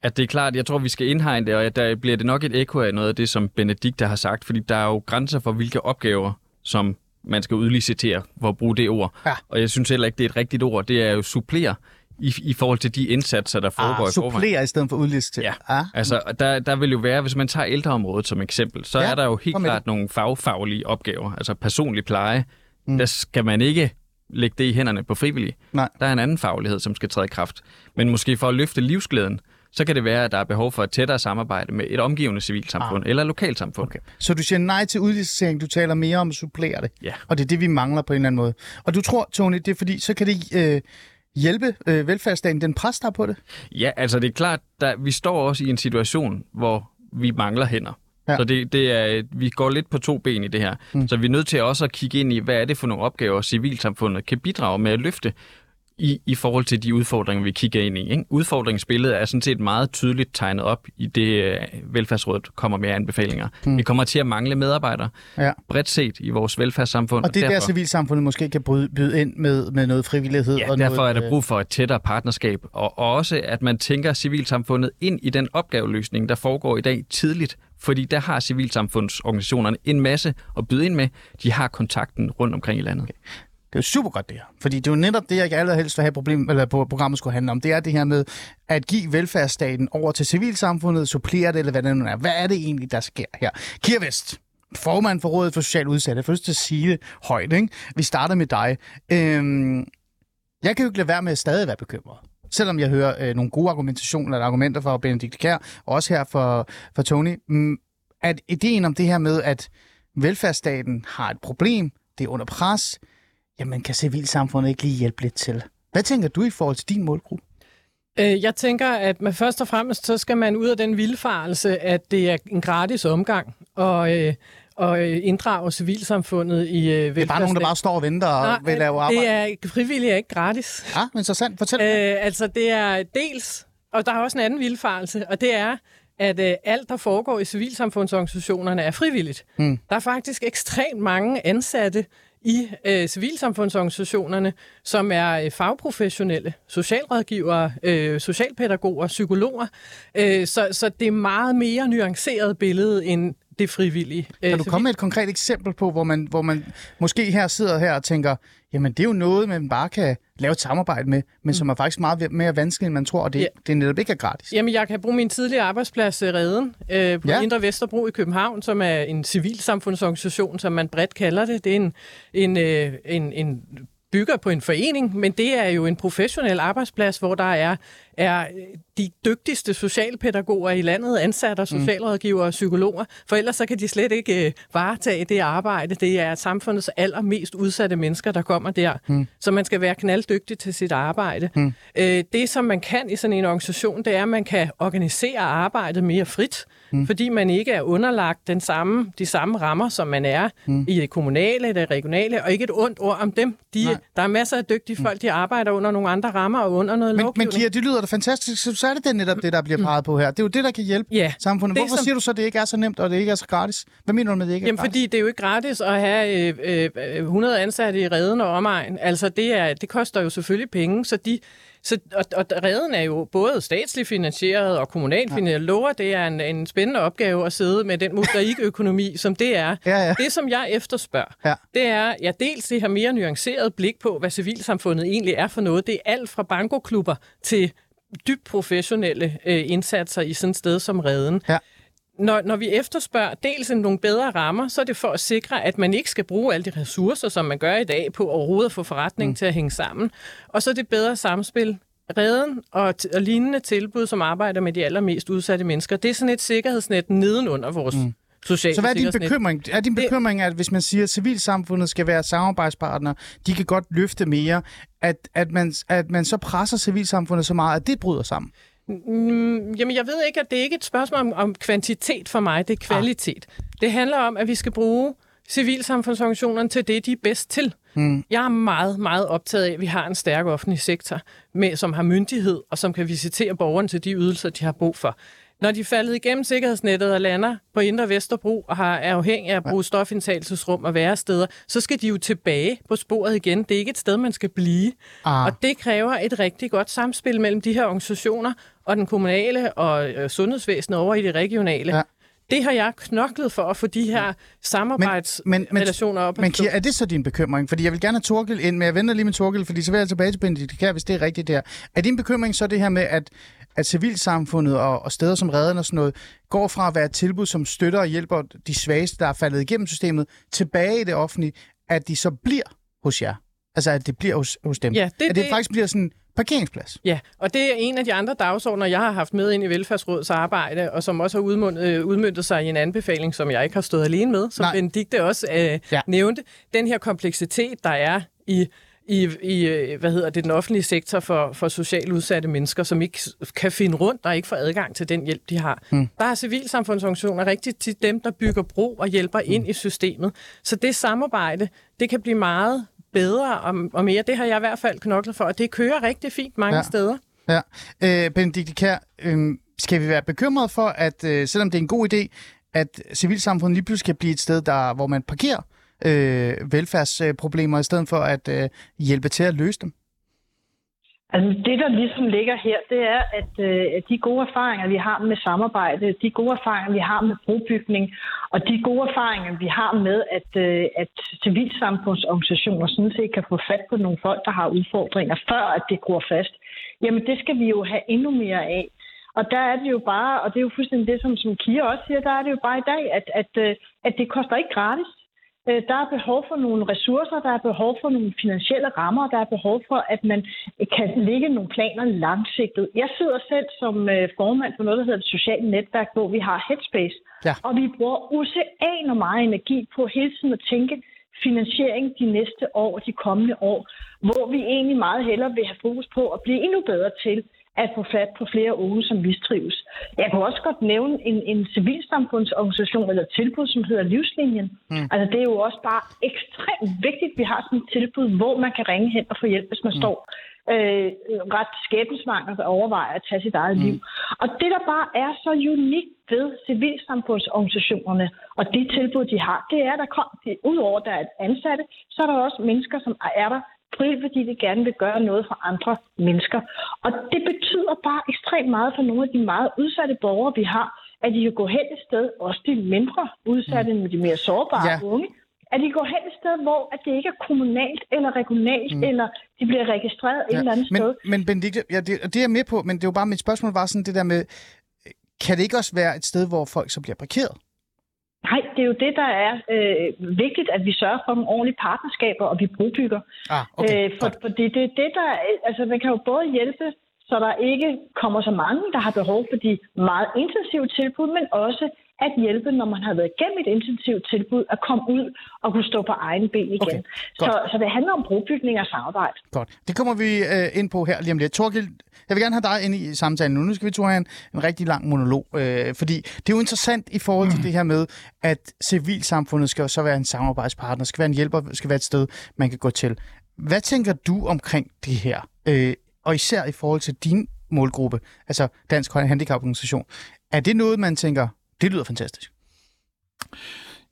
At det er klart, jeg tror, vi skal indhegne det, og der bliver det nok et ekko af noget af det, som Benedikte har sagt, fordi der er jo grænser for, hvilke opgaver, som man skal udlicitere, for at bruge det ord. Ja. Og jeg synes heller ikke, det er et rigtigt ord. Det er jo supplere i, i forhold til de indsatser, der foregår Ah, i forvejen. i stedet for udliste. Ja, Ah. altså der, der vil jo være, hvis man tager ældreområdet som eksempel, så Ja, er der jo helt klart nogle fagfaglige opgaver, altså personlig pleje. Mm. Der skal man ikke lægge det i hænderne på frivillige. Nej. Der er en anden faglighed, som skal træde i kraft. Men måske for at løfte livsglæden, så kan det være, at der er behov for et tættere samarbejde med et omgivende civilsamfund ah. eller lokalsamfund. Okay. Så du siger nej til udlicitering, du taler mere om at supplere det. Ja. Og det er det, vi mangler på en eller anden måde. Og du tror, Tony, det er fordi, så kan det øh, hjælpe øh, velfærdsstaten, den pres, der er på det? Ja, altså det er klart, der, vi står også i en situation, hvor vi mangler hænder. Ja. Ja. Så det, det er, vi går lidt på to ben i det her. Mm. Så vi er nødt til også at kigge ind i, hvad er det for nogle opgaver, civilsamfundet kan bidrage med at løfte i, i forhold til de udfordringer, vi kigger ind i. Ikke? Udfordringsbilledet er sådan set meget tydeligt tegnet op i det, øh, velfærdsrådet kommer med anbefalinger. Mm. Vi kommer til at mangle medarbejdere Ja. bredt set i vores velfærdssamfund. Og det er der, derfor, civilsamfundet måske kan bryde, byde ind med, med noget frivillighed. Ja, og derfor noget, er der brug for et tættere partnerskab, og og også at man tænker civilsamfundet ind i den opgaveløsning, der foregår i dag tidligt, fordi der har civilsamfundsorganisationerne en masse at byde ind med. De har kontakten rundt omkring i landet. Okay. Det er jo super godt det her. Fordi det er jo netop det, jeg allerhelst vil have problem, eller på programmet skulle handle om. Det er det her med at give velfærdsstaten over til civilsamfundet, supplere det, eller hvad det nu er. Hvad er det egentlig, der sker her? Kier Vest, formand for Rådet for Socialt Udsatte. Jeg til at sige det højt. Ikke? Vi starter med dig. Øhm, jeg kan jo ikke lade være med at stadig være bekymret. selvom jeg hører øh, nogle gode argumentationer eller argumenter fra Benedikt Kær, og også her for, for Tony, mm, at ideen om det her med, at velfærdsstaten har et problem, det er under pres, jamen kan civilsamfundet ikke lige hjælpe lidt til? Hvad tænker du i forhold til din målgruppe? Øh, Jeg tænker, at man først og fremmest, så skal man ud af den vildfarelse, at det er en gratis omgang, og, øh, og øh, inddrage civilsamfundet i øh, Det er bare nogen, der bare står og venter og Nej, vil lave arbejde. det er frivilligt er ikke gratis. Ja, men interessant. Fortæl. Øh, altså, det er dels, og der er også en anden vildfarelse, og det er, at øh, alt, der foregår i civilsamfundsorganisationerne, er frivilligt. Mm. Der er faktisk ekstremt mange ansatte i øh, civilsamfundsorganisationerne, som er øh, fagprofessionelle, socialrådgivere, øh, socialpædagoger, psykologer. Øh, så, så det er meget mere nuanceret billede end det frivillige. Øh, Kan du komme med et konkret eksempel på, hvor man, hvor man måske her sidder her og tænker, jamen det er jo noget, man bare kan lave et samarbejde med, men som er faktisk meget mere vanskeligt, end man tror, og det, Ja. det er netop ikke er gratis. Jamen, jeg kan bruge min tidligere arbejdsplads, øh, Reden, øh, på ja. Indre Vesterbro i København, som er en civilsamfundsorganisation, som man bredt kalder det. Det er en, en, øh, en, en bygger på en forening, men det er jo en professionel arbejdsplads, hvor der er, er øh, de dygtigste socialpædagoger i landet, ansatte, socialrådgivere og psykologer, for ellers så kan de slet ikke øh, varetage det arbejde. Det er samfundets allermest udsatte mennesker, der kommer der. Mm. Så man skal være knalddygtig til sit arbejde. Mm. Øh, det, som man kan i sådan en organisation, det er, at man kan organisere arbejdet mere frit, mm. fordi man ikke er underlagt den samme, de samme rammer, som man er mm. i det kommunale, det regionale, og ikke et ondt ord om dem. De, Nej. der er masser af dygtige folk, de arbejder under nogle andre rammer og under noget Men, men lovgivning. Kira, det lyder da fantastisk, så, er det det netop det, der bliver peget på her. Det er jo det, der kan hjælpe Ja, samfundet. det, Hvorfor som- siger du så, at det ikke er så nemt, og det ikke er så gratis? Hvad mener du med, det ikke er Jamen, gratis? fordi det er jo ikke gratis at have øh, øh, 100 ansatte i redden og omegn. Altså, det, er, det koster jo selvfølgelig penge, så de... Så, og, og redden er jo både statsligt finansieret og kommunalt finansieret. Jeg lover, det er en, en spændende opgave at sidde med den mosaikøkonomi, som det er. Ja, ja. Det, som jeg efterspørger, Ja. det er, ja, dels det her mere nuanceret blik på, hvad civilsamfundet egentlig er for noget. Det er alt fra bankoklubber til dybt professionelle øh, indsatser i sådan et sted som redden Ja. når, når vi efterspørger dels en nogle bedre rammer, så er det for at sikre, at man ikke skal bruge alle de ressourcer, som man gør i dag, på overhovedet at få forretningen mm. til at hænge sammen. Og så er det bedre samspil. Redden og, og lignende tilbud, som arbejder med de allermest udsatte mennesker, det er sådan et sikkerhedsnet nedenunder vores mm. Sociale Så hvad er din bekymring? Er din bekymring, at hvis man siger, at civilsamfundet skal være samarbejdspartner, de kan godt løfte mere, at, at, man, at man så presser civilsamfundet så meget, at det bryder sammen? Mm, jamen, jeg ved ikke, at det er ikke et spørgsmål om, om kvantitet for mig, det er kvalitet. Ah. Det handler om, at vi skal bruge civilsamfundsorganisationerne til det, de er bedst til. Mm. Jeg er meget, meget optaget af, at vi har en stærk offentlig sektor, med, som har myndighed og som kan visitere borgerne til de ydelser, de har brug for. Når de er faldet igennem sikkerhedsnettet og lander på Indre Vesterbro og har, er afhængige af at bruge stofindtagelsesrum og væresteder, så skal de jo tilbage på sporet igen. Det er ikke et sted, man skal blive. Ah. Og det kræver et rigtig godt samspil mellem de her organisationer og den kommunale og øh, sundhedsvæsenet over i det regionale. Ja. Det har jeg knoklet for at få de her samarbejdsrelationer op. Men stå. Kira, er det så din bekymring? Fordi jeg vil gerne have Torkel ind, men jeg venter lige med Torkel, fordi så vil jeg tilbage til Benedikt Kjær, hvis det er rigtigt der. Er din bekymring så det her med, at, at civilsamfundet og, og steder som redden og sådan noget, går fra at være et tilbud, som støtter og hjælper de svageste, der er faldet igennem systemet, tilbage i det offentlige, at de så bliver hos jer? Altså, at det bliver hos, hos dem? Ja, det- at det, det- faktisk bliver sådan en parkeringsplads? Ja, og det er en af de andre dagsordner, jeg har haft med ind i Velfærdsrådets arbejde, og som også har udmyndet, øh, udmyndtet sig i en anbefaling, som jeg ikke har stået alene med, som Nej. Benedikte også øh, ja. nævnte. Den her kompleksitet, der er i i, i øh, hvad hedder det, den offentlige sektor for, for socialt udsatte mennesker, som ikke kan finde rundt og ikke får adgang til den hjælp, de har. Hmm. Der er civilsamfundsorganisationer rigtig tit dem, der bygger bro og hjælper hmm. ind i systemet. Så det samarbejde, det kan blive meget bedre og, og mere. Det har jeg i hvert fald knoklet for, og det kører rigtig fint mange Ja. steder. Ja. Øh, Benedikte Kjær, øh, skal vi være bekymret for, at øh, selvom det er en god idé, at civilsamfundet lige pludselig kan blive et sted, der, hvor man parkerer øh, velfærdsproblemer, i stedet for at øh, hjælpe til at løse dem? Altså det, der ligesom ligger her, det er, at øh, de gode erfaringer, vi har med samarbejde, de gode erfaringer, vi har med brobygning, og de gode erfaringer, vi har med, at, øh, at civilsamfundsorganisationer sådan set kan få fat på nogle folk, der har udfordringer, før at det gror fast, jamen det skal vi jo have endnu mere af. Og der er det jo bare, og det er jo fuldstændig det, som, som Kia også siger, der er det jo bare i dag, at, at, øh, at det koster ikke gratis. Øh, Der er behov for nogle ressourcer, der er behov for nogle finansielle rammer, der er behov for, at man kan lægge nogle planer langsigtet. Jeg sidder selv som øh, formand for noget, der hedder det sociale netværk, hvor vi har Headspace. Ja. Og vi bruger oceaner meget energi på hele tiden at tænke finansiering de næste år og de kommende år, hvor vi egentlig meget hellere vil have fokus på at blive endnu bedre til at få fat på flere unge, som mistrives. Jeg kunne også godt nævne en, en civilsamfundsorganisation eller tilbud, som hedder Livslinjen. Mm. Altså det er jo også bare ekstremt vigtigt, at vi har sådan et tilbud, hvor man kan ringe hen og få hjælp, hvis man mm. står øh, ret skæbnesvanger og overvejer at tage sit eget mm. liv. Og det, der bare er så unikt ved civilsamfundsorganisationerne og de tilbud, de har, det er, at der kom, udover at der er ansatte, så er der også mennesker, som er der frivilligt, fordi de gerne vil gøre noget for andre mennesker. Og det betyder bare ekstremt meget for nogle af de meget udsatte borgere, vi har, at de kan gå hen et sted, også de mindre udsatte, mm. de mere sårbare Ja. unge, at de går hen et sted, hvor at det ikke er kommunalt eller regionalt, mm. eller de bliver registreret ja. et eller andet men, sted. Men Benedikte, ja, det, det er jeg med på, men det jo bare mit spørgsmål var sådan det der med, kan det ikke også være et sted, hvor folk så bliver parkeret? Nej, det er jo det, der er øh, vigtigt, at vi sørger for nogle ordentlige partnerskaber, og vi brobygger. Ah, okay. Øh, for, fordi det er det, der... Altså, man kan jo både hjælpe, så der ikke kommer så mange, der har behov for de meget intensive tilbud, men også at hjælpe, når man har været igennem et intensivt tilbud, at komme ud og kunne stå på egen ben igen. Okay, så, godt. så det handler om brobygning og samarbejde. Godt. Det kommer vi øh, ind på her lige om lidt. Torgild, jeg vil gerne have dig ind i samtalen nu. Nu skal vi have en, en rigtig lang monolog, øh, fordi det er jo interessant i forhold til det her med, at civilsamfundet skal jo så være en samarbejdspartner, skal være en hjælper, skal være et sted, man kan gå til. Hvad tænker du omkring det her? Øh, og især i forhold til din målgruppe, altså Dansk Handicaporganisation. Er det noget, man tænker, det lyder fantastisk?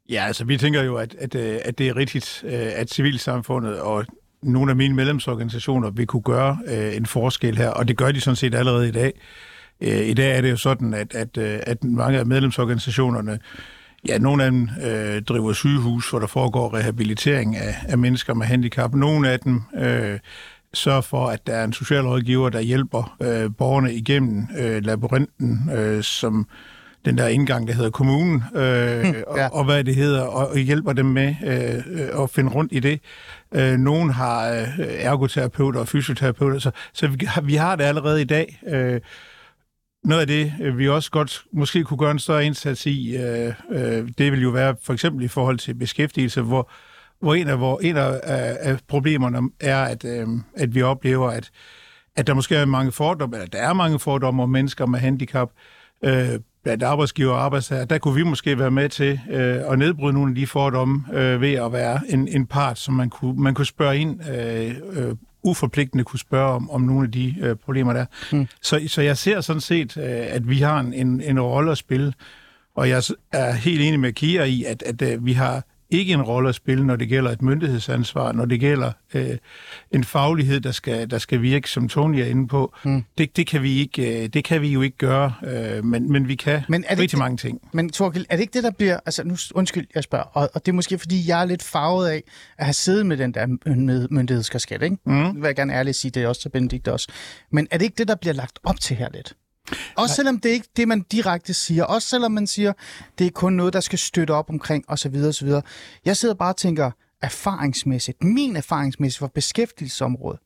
Ja, altså vi tænker jo, at, at, øh, at det er rigtigt, øh, at civilsamfundet og nogle af mine medlemsorganisationer vil kunne gøre øh, en forskel her, og det gør de sådan set allerede i dag. Øh, I dag er det jo sådan, at, at, øh, at mange af medlemsorganisationerne, ja, nogle af dem øh, driver sygehus, hvor der foregår rehabilitering af, af mennesker med handicap. Nogle af dem øh, sørger for, at der er en socialrådgiver, der hjælper øh, borgerne igennem øh, labyrinten, øh, som den der indgang, der hedder kommunen, øh, ja. og, og hvad det hedder, og, og hjælper dem med øh, at finde rundt i det. Øh, nogen har øh, ergoterapeuter og fysioterapeuter, så, så vi, har, vi har det allerede i dag. Øh, noget af det, øh, vi også godt måske kunne gøre en større indsats i, øh, øh, det vil jo være for eksempel i forhold til beskæftigelse, hvor, hvor en af, hvor en af, af, af problemerne er, at, øh, at vi oplever, at, at der måske er mange fordomme, eller der er mange fordomme om mennesker med handicap, øh, blandt arbejdsgiver og arbejdstager, der kunne vi måske være med til øh, at nedbryde nogle af de fordomme øh, ved at være en, en part, som man kunne, man kunne spørge ind, øh, øh, uforpligtende kunne spørge om, om nogle af de øh, problemer der. Mm. Så, så jeg ser sådan set, øh, at vi har en, en, en rolle at spille, og jeg er helt enig med Kia i, at, at øh, vi har ikke en rolle at spille, når det gælder et myndighedsansvar, når det gælder øh, en faglighed, der skal, der skal virke, som Tony er inde på. Mm. Det, det, kan vi ikke, øh, det kan vi jo ikke gøre, øh, men, men vi kan Men er det rigtig mange ting. Men Torgild, er det ikke det, der bliver... Altså, nu, undskyld, jeg spørger. Og, og det er måske, fordi jeg er lidt farvet af at have siddet med den der myndighed- myndighedskasket, ikke? Mm. Det vil jeg gerne ærligt sige, det er også til Benedikt også. Men er det ikke det, der bliver lagt op til her lidt? Også selvom det er ikke det, man direkte siger. Også selvom man siger, det er kun noget, der skal støtte op omkring, osv. osv. Jeg sidder bare og tænker, erfaringsmæssigt, min erfaringsmæssigt for beskæftigelsesområdet,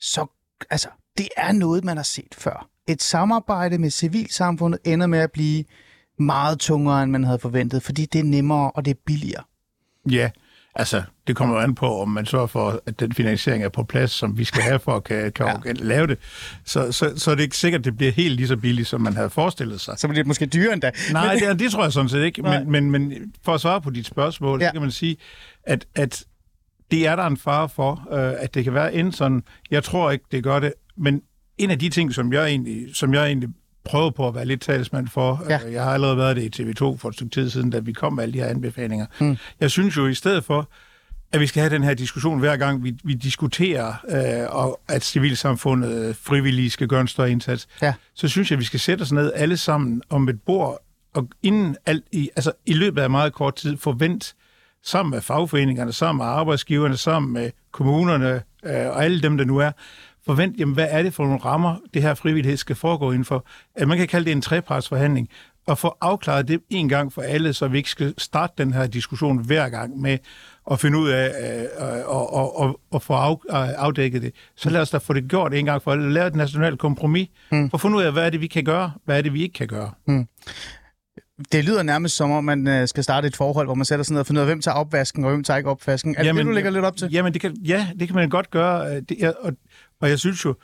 så altså, det er noget, man har set før. Et samarbejde med civilsamfundet ender med at blive meget tungere, end man havde forventet, fordi det er nemmere og det er billigere. Ja, altså, det kommer jo an på, om man sørger for, at den finansiering er på plads, som vi skal have for at kan, kan ja. lave det. Så, så, så er det ikke sikkert, at det bliver helt lige så billigt, som man havde forestillet sig. Så bliver det måske dyrere endda. Nej, det, det tror jeg sådan set ikke. Men, men, men for at svare på dit spørgsmål, ja. Ja. så kan man sige, at, at det er der en fare for, øh, at det kan være en sådan, jeg tror ikke, det gør det, men en af de ting, som jeg egentlig, som jeg egentlig prøver på at være lidt talsmand for, Ja. øh, jeg har allerede været det i TV2 for et stykke tid siden, da vi kom med alle de her anbefalinger. Mm. Jeg synes jo i stedet for, at vi skal have den her diskussion hver gang, vi, vi diskuterer, øh, og at civilsamfundet frivillige skal gøre en større indsats, Ja. så synes jeg, at vi skal sætte os ned alle sammen om et bord, og inden alt i, altså i løbet af meget kort tid forvent sammen med fagforeningerne, sammen med arbejdsgiverne, sammen med kommunerne øh, og alle dem, der nu er, forvent, jamen, hvad er det for nogle rammer, det her frivillighed skal foregå indenfor? At man kan kalde det en trepartsforhandling, at få afklaret det en gang for alle, så vi ikke skal starte den her diskussion hver gang med at finde ud af øh, og, og, og, og få af, afdækket det. Så lad os da få det gjort en gang for alle. Lave et nationalt kompromis. Mm. For at finde ud af, hvad er det, vi kan gøre, hvad er det, vi ikke kan gøre. Mm. Det lyder nærmest som om, man øh, skal starte et forhold, hvor man sætter sig ned og finder ud af, hvem tager opvasken, og hvem tager ikke opvasken. Er det jamen, det, du lægger lidt op til? Jamen, det kan, ja, det kan man godt gøre. Det, og, og jeg synes jo,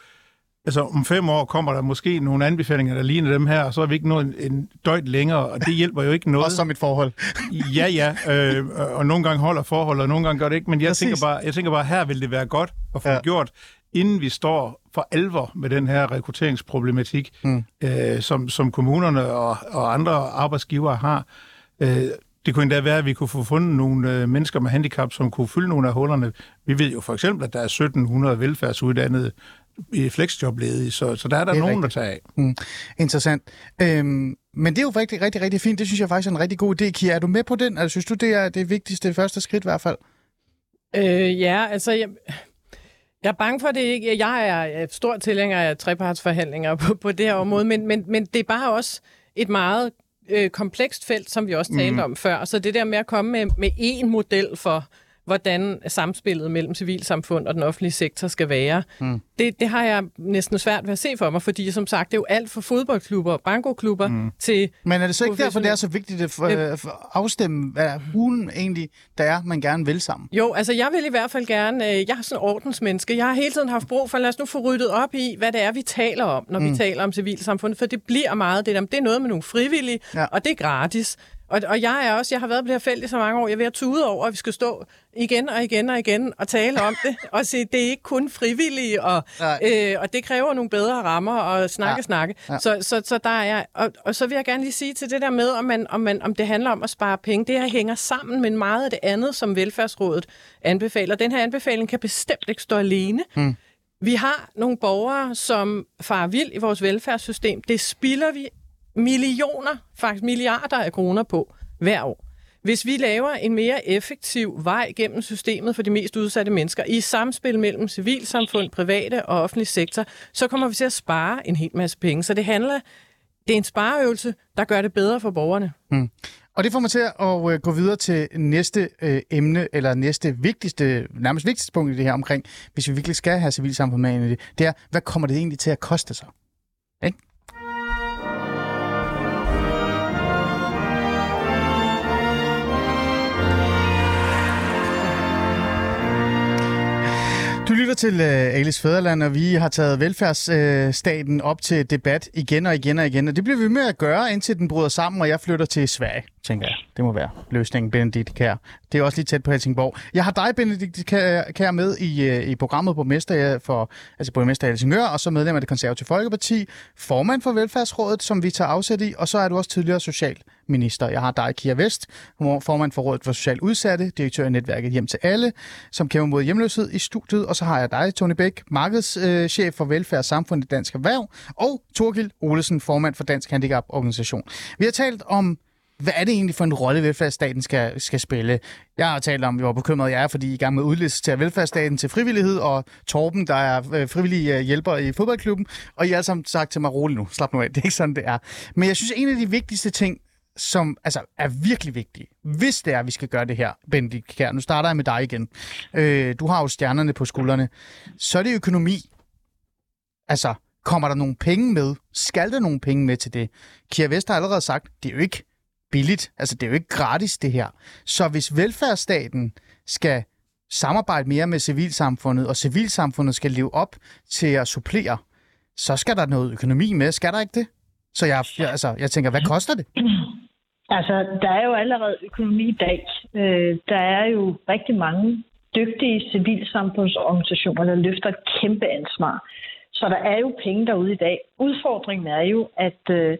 altså om fem år kommer der måske nogle anbefalinger, der ligner dem her, og så er vi ikke nået en, en døjt længere, og det hjælper jo ikke noget. Også som et forhold. ja, ja, øh, og nogle gange holder forhold, og nogle gange gør det ikke, men jeg tænker, bare, jeg tænker bare, her vil det være godt at få ja. gjort, inden vi står for alvor med den her rekrutteringsproblematik, mm. øh, som, som kommunerne og, og andre arbejdsgivere har. Øh, det kunne endda være, at vi kunne få fundet nogle øh, mennesker med handicap, som kunne fylde nogle af hullerne. Vi ved jo for eksempel, at der er 1700 velfærdsuddannede i flexjobledige, så, så der er der er nogen, rigtigt. der tager af. Mm. Interessant. Øhm, men det er jo rigtig, rigtig, rigtig fint. Det synes jeg faktisk er en rigtig god idé, Kia. Er du med på den? Altså, synes du, det er det vigtigste første skridt i hvert fald? Øh, ja, altså... Jeg... Jeg er bange for det ikke. Jeg er stor tilhænger af trepartsforhandlinger på, på det her område, men, men, men det er bare også et meget øh, komplekst felt, som vi også talte mm. om før. Så det der med at komme med, med én model for, hvordan samspillet mellem civilsamfund og den offentlige sektor skal være. Mm. Det, det har jeg næsten svært ved at se for mig, fordi som sagt, det er jo alt fra fodboldklubber og bankoklubber mm. til... Men er det så ikke derfor, det er så vigtigt at for, for afstemme, hvad hun egentlig der er, man gerne vil sammen? Jo, altså jeg vil i hvert fald gerne... Øh, jeg er sådan en ordensmenneske. Jeg har hele tiden haft brug for, lad os nu få ryddet op i, hvad det er, vi taler om, når mm. vi taler om civilsamfundet, for det bliver meget det der, det er noget med nogle frivillige, ja. og det er gratis. Og, og jeg er også, jeg har været på det her felt i så mange år, jeg er ved at tude over, at vi skal stå igen og igen og igen og tale om det, og sige, det er ikke kun frivillige, og, øh, og det kræver nogle bedre rammer og snakke, ja. snakke. Ja. Så, så, så der er, og, og så vil jeg gerne lige sige til det der med, om, man, om, man, om det handler om at spare penge, det her hænger sammen med meget af det andet, som Velfærdsrådet anbefaler. Den her anbefaling kan bestemt ikke stå alene. Hmm. Vi har nogle borgere, som far vild i vores velfærdssystem. Det spilder vi millioner, faktisk milliarder af kroner på hver år. Hvis vi laver en mere effektiv vej gennem systemet for de mest udsatte mennesker i samspil mellem civilsamfund, private og offentlig sektor, så kommer vi til at spare en hel masse penge. Så det handler, det er en spareøvelse, der gør det bedre for borgerne. Mm. Og det får mig til at øh, gå videre til næste øh, emne, eller næste vigtigste, nærmest vigtigste punkt i det her omkring, hvis vi virkelig skal have civilsamfund med i det, det er, hvad kommer det egentlig til at koste sig? Lytter til uh, Alice Fæderland, og vi har taget velfærdsstaten uh, op til debat igen og igen og igen. Og det bliver vi med at gøre, indtil den bryder sammen, og jeg flytter til Sverige, tænker jeg. Det må være løsningen, Benedikt Kær. Det er også lige tæt på Helsingborg. Jeg har dig, Benedikt Kær, med i, øh, i programmet på Mester for, altså på Mester Helsingør, og så medlem af det konservative Folkeparti, formand for Velfærdsrådet, som vi tager afsæt i, og så er du også tidligere socialminister. Jeg har dig, Kia Vest, formand for Rådet for Social Udsatte, direktør i netværket Hjem til Alle, som kæmper mod hjemløshed i studiet. Og så har jeg dig, Tony Bæk, markedschef for velfærd og samfund i Dansk Erhverv, og Torgild Olesen, formand for Dansk Handicap Organisation. Vi har talt om hvad er det egentlig for en rolle, velfærdsstaten skal, skal spille? Jeg har talt om, hvor bekymret jeg er, fordi I er i gang med at udlicitere velfærdsstaten til frivillighed, og Torben, der er øh, frivillig øh, hjælper i fodboldklubben, og I har alle sammen sagt til mig, rolig nu, slap nu af, det er ikke sådan, det er. Men jeg synes, en af de vigtigste ting, som altså, er virkelig vigtig, hvis det er, at vi skal gøre det her, Benedikt Kær, Nu starter jeg med dig igen. Øh, du har jo stjernerne på skuldrene. Så er det økonomi. Altså, kommer der nogle penge med? Skal der nogle penge med til det? Kjær Vest har allerede sagt, det er jo ikke billigt. Altså, det er jo ikke gratis, det her. Så hvis velfærdsstaten skal samarbejde mere med civilsamfundet, og civilsamfundet skal leve op til at supplere, så skal der noget økonomi med. Skal der ikke det? Så jeg, jeg, altså, jeg tænker, hvad koster det? Altså, der er jo allerede økonomi i dag. Øh, der er jo rigtig mange dygtige civilsamfundsorganisationer, der løfter et kæmpe ansvar. Så der er jo penge derude i dag. Udfordringen er jo, at, øh,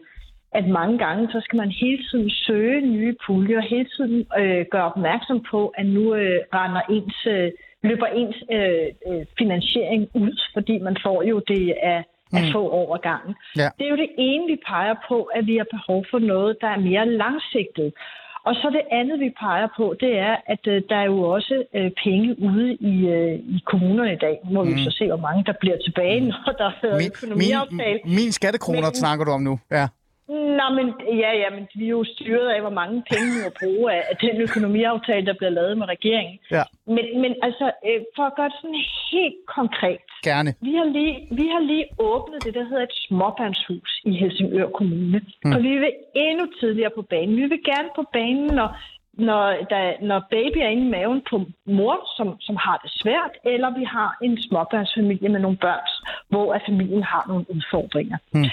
at mange gange, så skal man hele tiden søge nye puljer, hele tiden øh, gøre opmærksom på, at nu øh, render ens, øh, løber ens øh, øh, finansiering ud, fordi man får jo det af at mm. få over gangen. Ja. Det er jo det ene, vi peger på, at vi har behov for noget, der er mere langsigtet. Og så det andet, vi peger på, det er, at øh, der er jo også øh, penge ude i, øh, i kommunerne i dag. Må mm. vi så se, hvor mange der bliver tilbage, mm. når der er økonomiaftale. Min, min skattekroner Men, snakker du om nu, ja. Nå, men ja, ja, men vi er jo styret af, hvor mange penge vi må bruge af, af den økonomiaftale, der bliver lavet med regeringen. Ja. Men, men altså, øh, for at gøre det sådan helt konkret. Gerne. Vi har lige, vi har lige åbnet det, der hedder et småbørnshus i Helsingør Kommune. Mm. Og vi vil endnu tidligere på banen. Vi vil gerne på banen, når når, der, når baby er inde i maven på mor, som, som har det svært, eller vi har en småbørnsfamilie med nogle børn, hvor at familien har nogle udfordringer. Mm.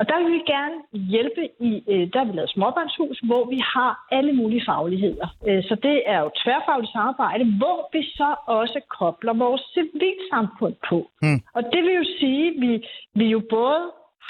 Og der vil vi gerne hjælpe i, øh, der har vi lavet småbørnshus, hvor vi har alle mulige fagligheder. Øh, så det er jo tværfagligt samarbejde, hvor vi så også kobler vores civilsamfund på. Mm. Og det vil jo sige, at vi, vi jo både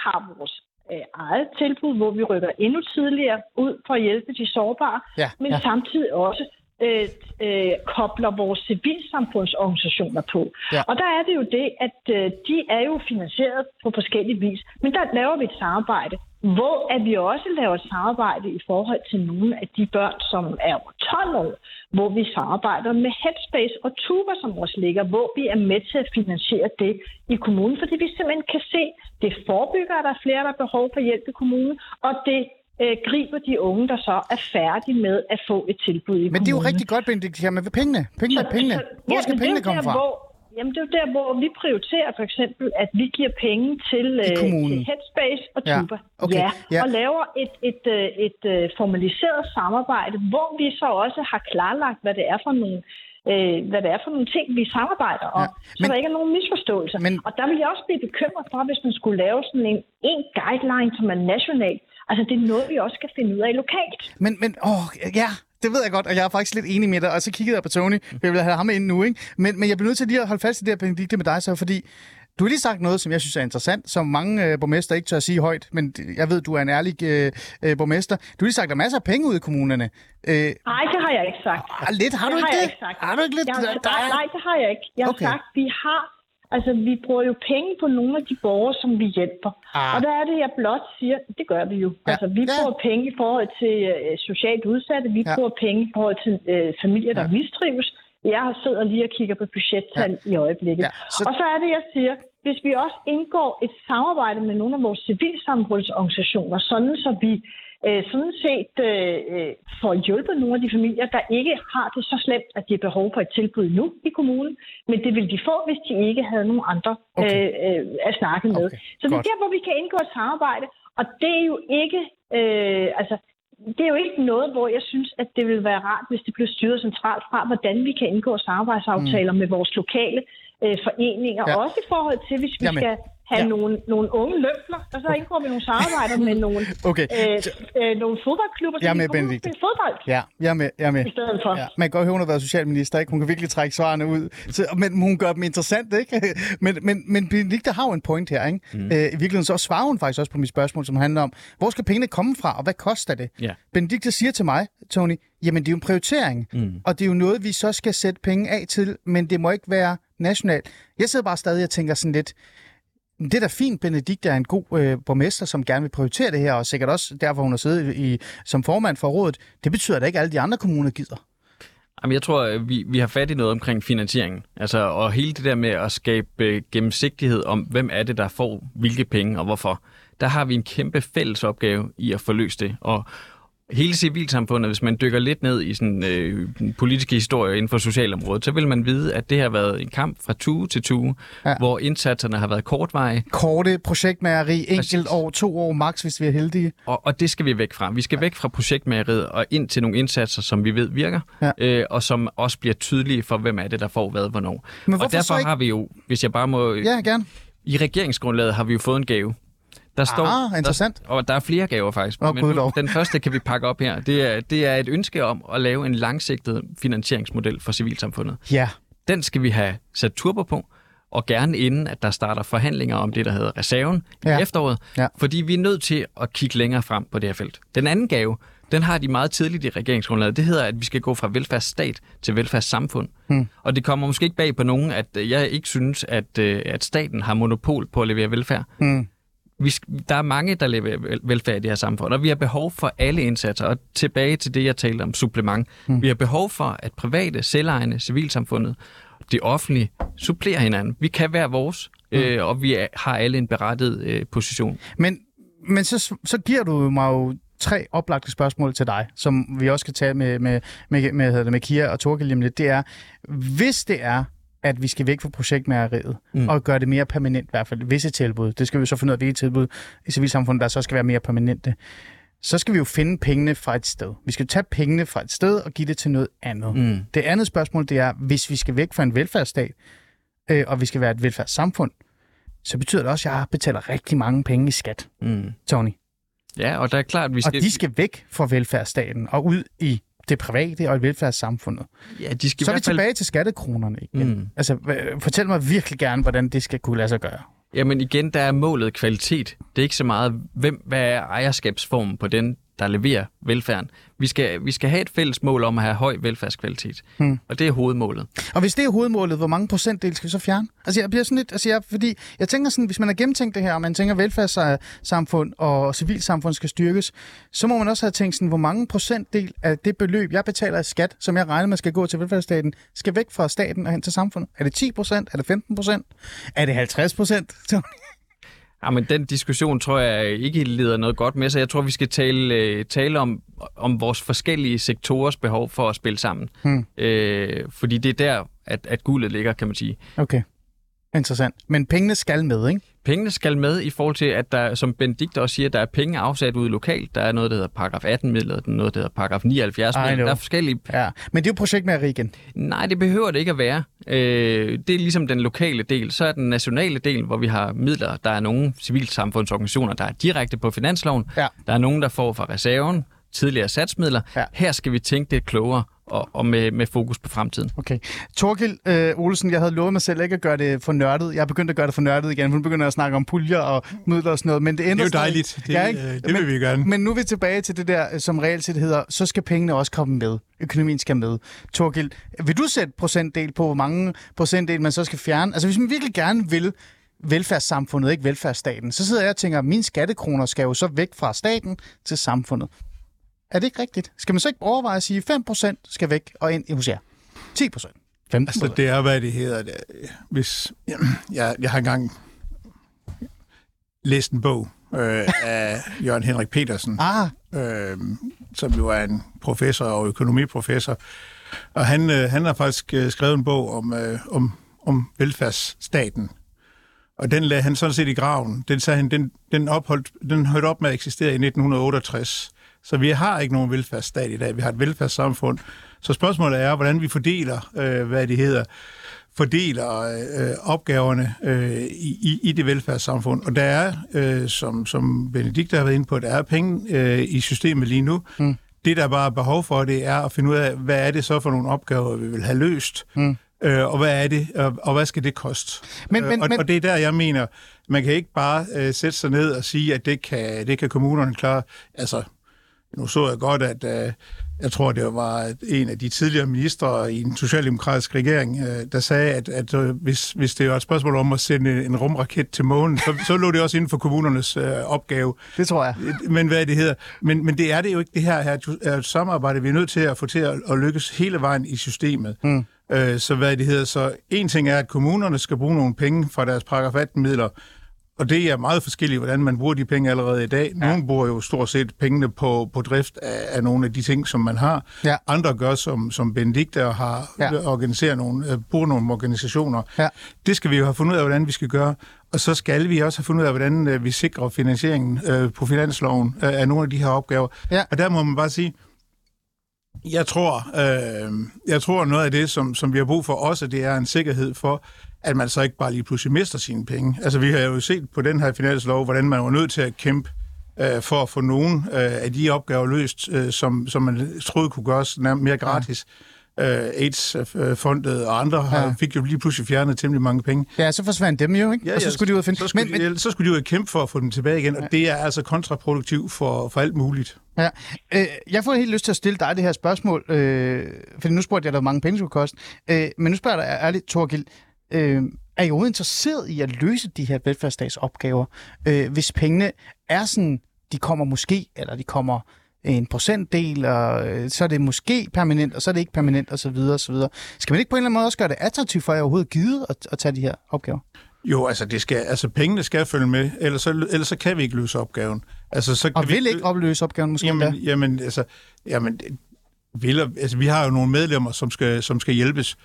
har vores øh, eget tilbud, hvor vi rykker endnu tidligere ud for at hjælpe de sårbare, Ja, men ja. samtidig også øh, øh, kobler vores civilsamfundsorganisationer på. Ja. Og der er det jo det, at øh, de er jo finansieret på forskellige vis, men der laver vi et samarbejde, hvor at vi også laver et samarbejde i forhold til nogle af de børn, som er over 12 år, hvor vi samarbejder med Headspace og Tuba, som også ligger, hvor vi er med til at finansiere det i kommunen, fordi vi simpelthen kan se, det forebygger, at der er flere, der har behov for hjælp i kommunen, og det øh, griber de unge, der så er færdige med at få et tilbud i Men det er jo kommunen. rigtig godt, Benedikt, her med pengene. Pengene, pengene. Hvor skal men det er pengene komme der, fra? Hvor, jamen, det er jo der, hvor vi prioriterer for eksempel, at vi giver penge til, øh, kommunen. til Headspace og Ja, Tuba. okay, Ja, ja. og laver et, et, øh, et, et formaliseret samarbejde, hvor vi så også har klarlagt, hvad det er for nogle øh, hvad det er for nogle ting, vi samarbejder om, Ja, ja, så men- der ikke er nogen misforståelser. men- Og der vil jeg også blive bekymret for, hvis man skulle lave sådan en, en guideline, som er national. Altså, det er noget, vi også skal finde ud af lokalt. Men, men, åh, ja, det ved jeg godt, og jeg er faktisk lidt enig med dig. Og så kiggede jeg på Tony, for jeg vil have ham ind nu, ikke? Men, men jeg bliver nødt til lige at holde fast i det her, Benedikte, med dig så, fordi du har lige sagt noget, som jeg synes er interessant, som mange øh, borgmester ikke tør at sige højt, men jeg ved, du er en ærlig øh, øh, borgmester. Du har lige sagt, at der er masser af penge ude i kommunerne. Øh, Nej, det har jeg ikke sagt. ah, lidt, har du det ikke har jeg det? ikke sagt. Har du ikke lidt? Jeg har, der, nej, nej, det har jeg ikke. Jeg har Okay. sagt, vi har Altså, vi bruger jo penge på nogle af de borgere, som vi hjælper. Ah. Og der er det, jeg blot siger, det gør vi jo. Ja. Altså, vi Ja. bruger penge i forhold til øh, socialt udsatte, vi Ja. bruger penge i forhold til øh, familier, der Ja. mistrives. Jeg har siddet lige og kigger på budgettal i øjeblikket. Ja, så- Og så er det, jeg siger, hvis vi også indgår et samarbejde med nogle af vores civilsamfundsorganisationer, sådan så vi øh, sådan set øh, øh, får hjulpet nogle af de familier, der ikke har det så slemt, at de har behov for et tilbud nu i kommunen, men det vil de få, hvis de ikke havde nogen andre Okay. øh, øh, at snakke med. Okay, Så det er der, hvor vi kan indgå et samarbejde, og det er jo ikke... Øh, altså, det er jo ikke noget, hvor jeg synes, at det vil være rart, hvis det bliver styret centralt fra, hvordan vi kan indgå samarbejdsaftaler mm. med vores lokale øh, foreninger. Ja. Også i forhold til, hvis vi Jamen, skal have ja. nogle, nogle unge løfler, og så indgår vi nogle samarbejder med nogle, Okay. øh, øh, nogle fodboldklubber, så Jeg vi med, kan fodbold Ja, jeg er med. Jeg er med. i stedet for. Ja, man kan godt høre, hun har været socialminister, ikke? Hun kan virkelig trække svarene ud. Så, men hun gør dem interessant, ikke? Men, men, men Benedikte har jo en point her, ikke? Mm. Øh, I virkeligheden så svarer hun faktisk også på mit spørgsmål, som handler om, hvor skal pengene komme fra, og hvad koster det? Ja. Benedikte siger til mig, Tony, jamen det er jo en prioritering, mm. og det er jo noget, vi så skal sætte penge af til, men det må ikke være nationalt. Jeg sidder bare stadig og tænker sådan lidt, det er da fint, Benedikt er en god øh, borgmester, som gerne vil prioritere det her, og sikkert også derfor, hun har siddet i, som formand for rådet. Det betyder da ikke, at alle de andre kommuner gider. Jamen, jeg tror, øh, vi, vi har fat i noget omkring finansieringen. Altså, og hele det der med at skabe øh, gennemsigtighed om, hvem er det, der får hvilke penge og hvorfor. Der har vi en kæmpe fælles opgave i at få løst det. Og hele civilsamfundet, hvis man dykker lidt ned i sådan øh, politiske historie inden for socialområdet, så vil man vide, at det har været en kamp fra tue til tue, Ja. ja. hvor indsatserne har været kortveje, Korte projektmageri, enkelt år, to år max, hvis vi er heldige. Og, og det skal vi væk fra. Vi skal væk fra projektmageriet og ind til nogle indsatser, som vi ved virker, Ja. øh, og som også bliver tydelige for, hvem er det, der får hvad, hvornår. Men og derfor ikke- har vi jo, hvis jeg bare må... Ja, gerne. I regeringsgrundlaget har vi jo fået en gave. Der står, Ah, interessant. Der, og der er flere gaver faktisk. Åh, men nu- den første kan vi pakke op her. Det er, det er et ønske om at lave en langsigtet finansieringsmodel for civilsamfundet. Ja. Den skal vi have sat turbo på, og gerne inden, at der starter forhandlinger om det, der hedder reserven Ja. i efteråret. Ja. Fordi vi er nødt til at kigge længere frem på det her felt. Den anden gave, den har de meget tidligt i regeringsgrundlaget. Det hedder, at vi skal gå fra velfærdsstat til velfærdssamfund. Hmm. Og det kommer måske ikke bag på nogen, at øh, jeg ikke synes, at, øh, at staten har monopol på at levere velfærd. Hmm. Vi, der er mange, der leverer vel- velfærd i det her samfund, og vi har behov for alle indsatser. Og tilbage til det, jeg talte om, supplement. Mm. Vi har behov for, at private, selvejende, civilsamfundet, det offentlige, supplerer hinanden. Vi kan være vores, mm. øh, og vi er, har alle en berettiget øh, position. Men men så, så giver du mig jo tre oplagte spørgsmål til dig, som vi også skal tage med, med, med, med, med, med Kia og Torkel lidt. Det er, hvis det er, at vi skal væk fra projektmæreriet mm. og gøre det mere permanent, i hvert fald visse tilbud. Det skal vi så finde ud af, hvilke tilbud i civilsamfundet, der så skal være mere permanente. Så skal vi jo finde pengene fra et sted. Vi skal tage pengene fra et sted og give det til noget andet. Mm. Det andet spørgsmål, det er, hvis vi skal væk fra en velfærdsstat, øh, og vi skal være et velfærdssamfund, så betyder det også, at jeg betaler rigtig mange penge i skat, mm. Tony. Ja, og der er klart, at vi skal... Og de skal væk fra velfærdsstaten og ud i det private og i velfærdssamfundet. Ja, de skal så er vi fald... tilbage til skattekronerne igen. Mm. Altså, fortæl mig virkelig gerne, hvordan det skal kunne lade sig gøre. Jamen igen, der er målet kvalitet. Det er ikke så meget, hvem, hvad er ejerskabsformen på den der leverer velfærden. Vi skal, vi skal have et fælles mål om at have høj velfærdskvalitet, hmm. og det er hovedmålet. Og hvis det er hovedmålet, hvor mange procentdel skal vi så fjerne? Altså jeg bliver sådan lidt, altså jeg, fordi jeg tænker sådan, hvis man har gennemtænkt det her, og man tænker, at velfærdssamfund og civilsamfund skal styrkes, så må man også have tænkt sådan, hvor mange procentdel af det beløb, jeg betaler i skat, som jeg regner med skal gå til velfærdsstaten, skal væk fra staten og hen til samfundet. Er det 10 procent? Er det 15 procent? Er det 50 procent? Ja, men den diskussion tror jeg ikke leder noget godt med, så jeg tror, vi skal tale, øh, tale om, om vores forskellige sektorers behov for at spille sammen. Hmm. Øh, fordi det er der, at, at guldet ligger, kan man sige. Okay. Interessant. Men pengene skal med, ikke? Pengene skal med i forhold til, at der, som Benedikt også siger, der er penge afsat ude lokalt. Der er noget, der hedder paragraf 18 midler, der er noget, der hedder paragraf 79 midler. Der er forskellige... Ja. Men det er jo projekt med igen. Nej, det behøver det ikke at være. Øh, det er ligesom den lokale del. Så er den nationale del, hvor vi har midler. Der er nogle civilsamfundsorganisationer, der er direkte på finansloven. Ja. Der er nogen, der får fra reserven tidligere satsmidler. Ja. Her skal vi tænke det klogere og, og med, med fokus på fremtiden. Okay. Torgild øh, Olsen, jeg havde lovet mig selv ikke at gøre det for nørdet. Jeg er begyndt at gøre det for nørdet igen. Hun begynder at snakke om puljer og midler og sådan noget. Men det, ændrer det er jo dejligt. Det, ja, ikke? Øh, det vil men, vi gerne. Men nu er vi tilbage til det der, øh, som reelt set hedder, så skal pengene også komme med. Økonomien skal med. Torgild, vil du sætte procentdel på, hvor mange procentdel man så skal fjerne? Altså hvis man virkelig gerne vil velfærdssamfundet, ikke velfærdsstaten, så sidder jeg og tænker, at mine skattekroner skal jo så væk fra staten til samfundet. Er det ikke rigtigt? Skal man så ikke overveje at sige, at 5% skal væk og ind i hos jer? 10%? 15%? Altså, det er, hvad det hedder. Hvis, jeg, jeg har engang læst en bog øh, af Jørgen Henrik Petersen, ah. øh, som jo er en professor og økonomiprofessor. Og han, øh, han har faktisk øh, skrevet en bog om, øh, om, om velfærdsstaten. Og den lagde han sådan set i graven. Den, sagde han, den, den, opholdt, den hørte op med at eksistere i 1968. Så vi har ikke nogen velfærdsstat i dag. Vi har et velfærdssamfund. Så spørgsmålet er, hvordan vi fordeler, øh, hvad det hedder, fordeler øh, opgaverne øh, i, i det velfærdssamfund. Og der er, øh, som, som Benedikt har været inde på, der er penge øh, i systemet lige nu. Mm. Det, der bare er behov for, det er at finde ud af, hvad er det så for nogle opgaver, vi vil have løst. Mm. Øh, og hvad er det, og, og hvad skal det koste? Men, men, øh, og, men... og det er der, jeg mener, man kan ikke bare øh, sætte sig ned og sige, at det kan, det kan kommunerne klare. Altså, nu så jeg godt, at uh, jeg tror, det var en af de tidligere ministre i en socialdemokratisk regering, uh, der sagde, at, at uh, hvis, hvis det var et spørgsmål om at sende en rumraket til månen, så, så lå det også inden for kommunernes uh, opgave. Det tror jeg. Men hvad det hedder. Men, men det er det jo ikke. Det her her er samarbejde, vi er nødt til at få til at, at lykkes hele vejen i systemet. Mm. Så hvad det hedder. Så en ting er, at kommunerne skal bruge nogle penge fra deres paragraf 18-midler, og det er meget forskelligt, hvordan man bruger de penge allerede i dag. Nogle ja. bruger jo stort set pengene på, på drift af, af nogle af de ting, som man har. Ja. Andre gør, som, som Benedikt der har ja. organiseret nogle, uh, bruger nogle organisationer. Ja. Det skal vi jo have fundet ud af, hvordan vi skal gøre. Og så skal vi også have fundet ud af, hvordan uh, vi sikrer finansieringen uh, på finansloven uh, af nogle af de her opgaver. Ja. Og der må man bare sige, jeg tror, øh, jeg tror noget af det, som, som vi har brug for også, det er en sikkerhed for, at man så ikke bare lige pludselig mister sine penge. Altså, vi har jo set på den her finanslov, hvordan man var nødt til at kæmpe øh, for at få nogle øh, af de opgaver løst, øh, som, som man troede kunne gøres mere gratis. Ja øh, AIDS-fondet og andre ja. fik jo lige pludselig fjernet temmelig mange penge. Ja, så forsvandt dem jo, ikke? Ja, og så skulle de ud og finde... Så skulle, men, de, men... så skulle de ud og kæmpe for at få dem tilbage igen, ja. og det er altså kontraproduktivt for, for alt muligt. Ja. Øh, jeg får helt lyst til at stille dig det her spørgsmål, øh, for nu spurgte jeg dig, hvor mange penge skulle koste. Øh, men nu spørger jeg dig ærligt, Torgild, øh, er overhovedet interesseret i at løse de her velfærdsstatsopgaver, øh, hvis pengene er sådan, de kommer måske, eller de kommer en procentdel, og øh, så er det måske permanent, og så er det ikke permanent, osv. osv. Skal man ikke på en eller anden måde også gøre det attraktivt for jer overhovedet givet at, at tage de her opgaver? Jo, altså, det skal, altså pengene skal følge med, ellers så, ellers så kan vi ikke løse opgaven. Altså, så kan Og vi vil ikke opløse opgaven måske Jamen, endda? jamen, altså, jamen vil, altså, vi har jo nogle medlemmer, som skal, som skal hjælpes,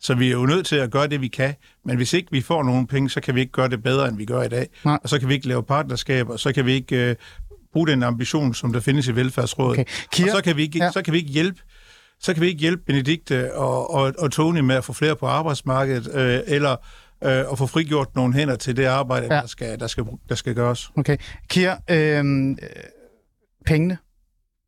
så vi er jo nødt til at gøre det, vi kan. Men hvis ikke vi får nogen penge, så kan vi ikke gøre det bedre, end vi gør i dag. Nej. Og så kan vi ikke lave partnerskaber, og så kan vi ikke øh, bruge den ambition, som der findes i velfærdsrådet. Okay. Kira- Og så kan vi ikke, Ja. så kan vi ikke hjælpe så kan vi ikke hjælpe Benedikte og, og, og Tony med at få flere på arbejdsmarkedet, øh, eller øh, at få frigjort nogle hænder til det arbejde, Ja. der, skal, der, skal, der skal gøres. Okay. Kira, øhm, øh, pengene.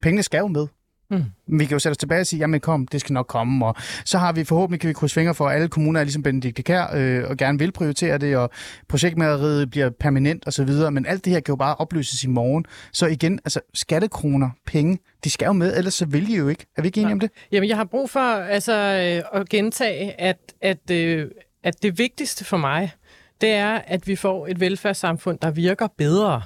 Pengene skal jo med. Mm. Vi kan jo sætte os tilbage og sige, jamen kom, det skal nok komme, og så har vi forhåbentlig, kan vi krydse fingre for, at alle kommuner er ligesom Benedikte Kær, øh, og gerne vil prioritere det, og projektmageriet bliver permanent og så videre, men alt det her kan jo bare opløses i morgen. Så igen, altså skattekroner, penge, de skal jo med, ellers så vil de jo ikke. Er vi ikke enige om det? Jamen, jeg har brug for altså, øh, at gentage, at, at, øh, at det vigtigste for mig, det er, at vi får et velfærdssamfund, der virker bedre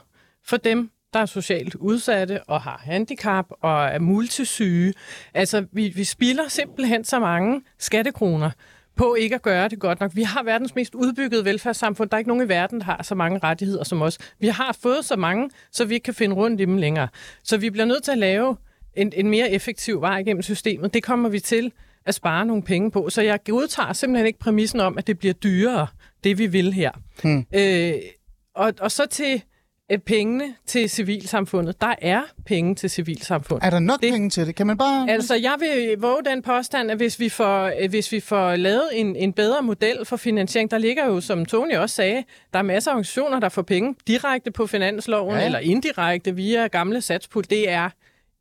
for dem, der er socialt udsatte og har handicap og er multisyge. Altså, vi, vi spilder simpelthen så mange skattekroner på ikke at gøre det godt nok. Vi har verdens mest udbyggede velfærdssamfund. Der er ikke nogen i verden, der har så mange rettigheder som os. Vi har fået så mange, så vi ikke kan finde rundt i dem længere. Så vi bliver nødt til at lave en, en mere effektiv vej igennem systemet. Det kommer vi til at spare nogle penge på. Så jeg godtager simpelthen ikke præmissen om, at det bliver dyrere, det vi vil her. Hmm. Øh, og, og så til pengene til civilsamfundet. Der er penge til civilsamfundet. Er der nok Det- penge til det? Kan man bare... Altså, jeg vil våge den påstand, at hvis vi får, øh, hvis vi får lavet en, en bedre model for finansiering, der ligger jo, som Tony også sagde, der er masser af organisationer, der får penge direkte på finansloven, ja. eller indirekte via gamle satspul. Det er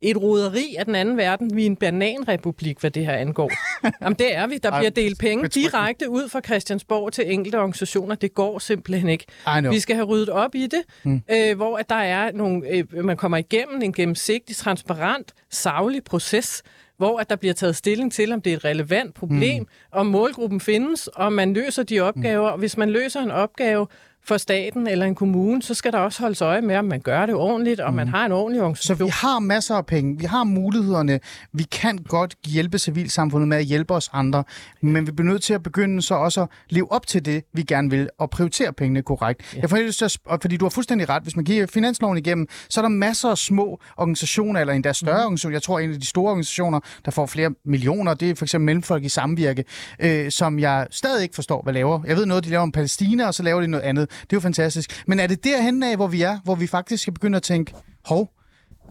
et roderi af den anden verden. Vi er en bananrepublik, hvad det her angår. Jamen, det er vi. Der bliver delt penge direkte ud fra Christiansborg til enkelte organisationer. Det går simpelthen ikke. Vi skal have ryddet op i det, mm. øh, hvor at der er nogle, øh, man kommer igennem en gennemsigtig, transparent, savlig proces, hvor at der bliver taget stilling til, om det er et relevant problem, mm. om målgruppen findes, og man løser de opgaver. Og hvis man løser en opgave for staten eller en kommune, så skal der også holdes øje med, om man gør det ordentligt, og man har en ordentlig Så organisation. vi har masser af penge, vi har mulighederne, vi kan godt hjælpe civilsamfundet med at hjælpe os andre, men vi bliver nødt til at begynde så også at leve op til det, vi gerne vil, og prioritere pengene korrekt. Ja. Jeg får helt lyst fordi du har fuldstændig ret, hvis man giver finansloven igennem, så er der masser af små organisationer, eller endda større mm. organisationer, jeg tror en af de store organisationer, der får flere millioner, det er for eksempel Mellemfolk i Samvirke, øh, som jeg stadig ikke forstår, hvad laver. Jeg ved noget, de laver om Palæstina, og så laver de noget andet. Det er jo fantastisk. Men er det derhen af, hvor vi er, hvor vi faktisk skal begynde at tænke, hov,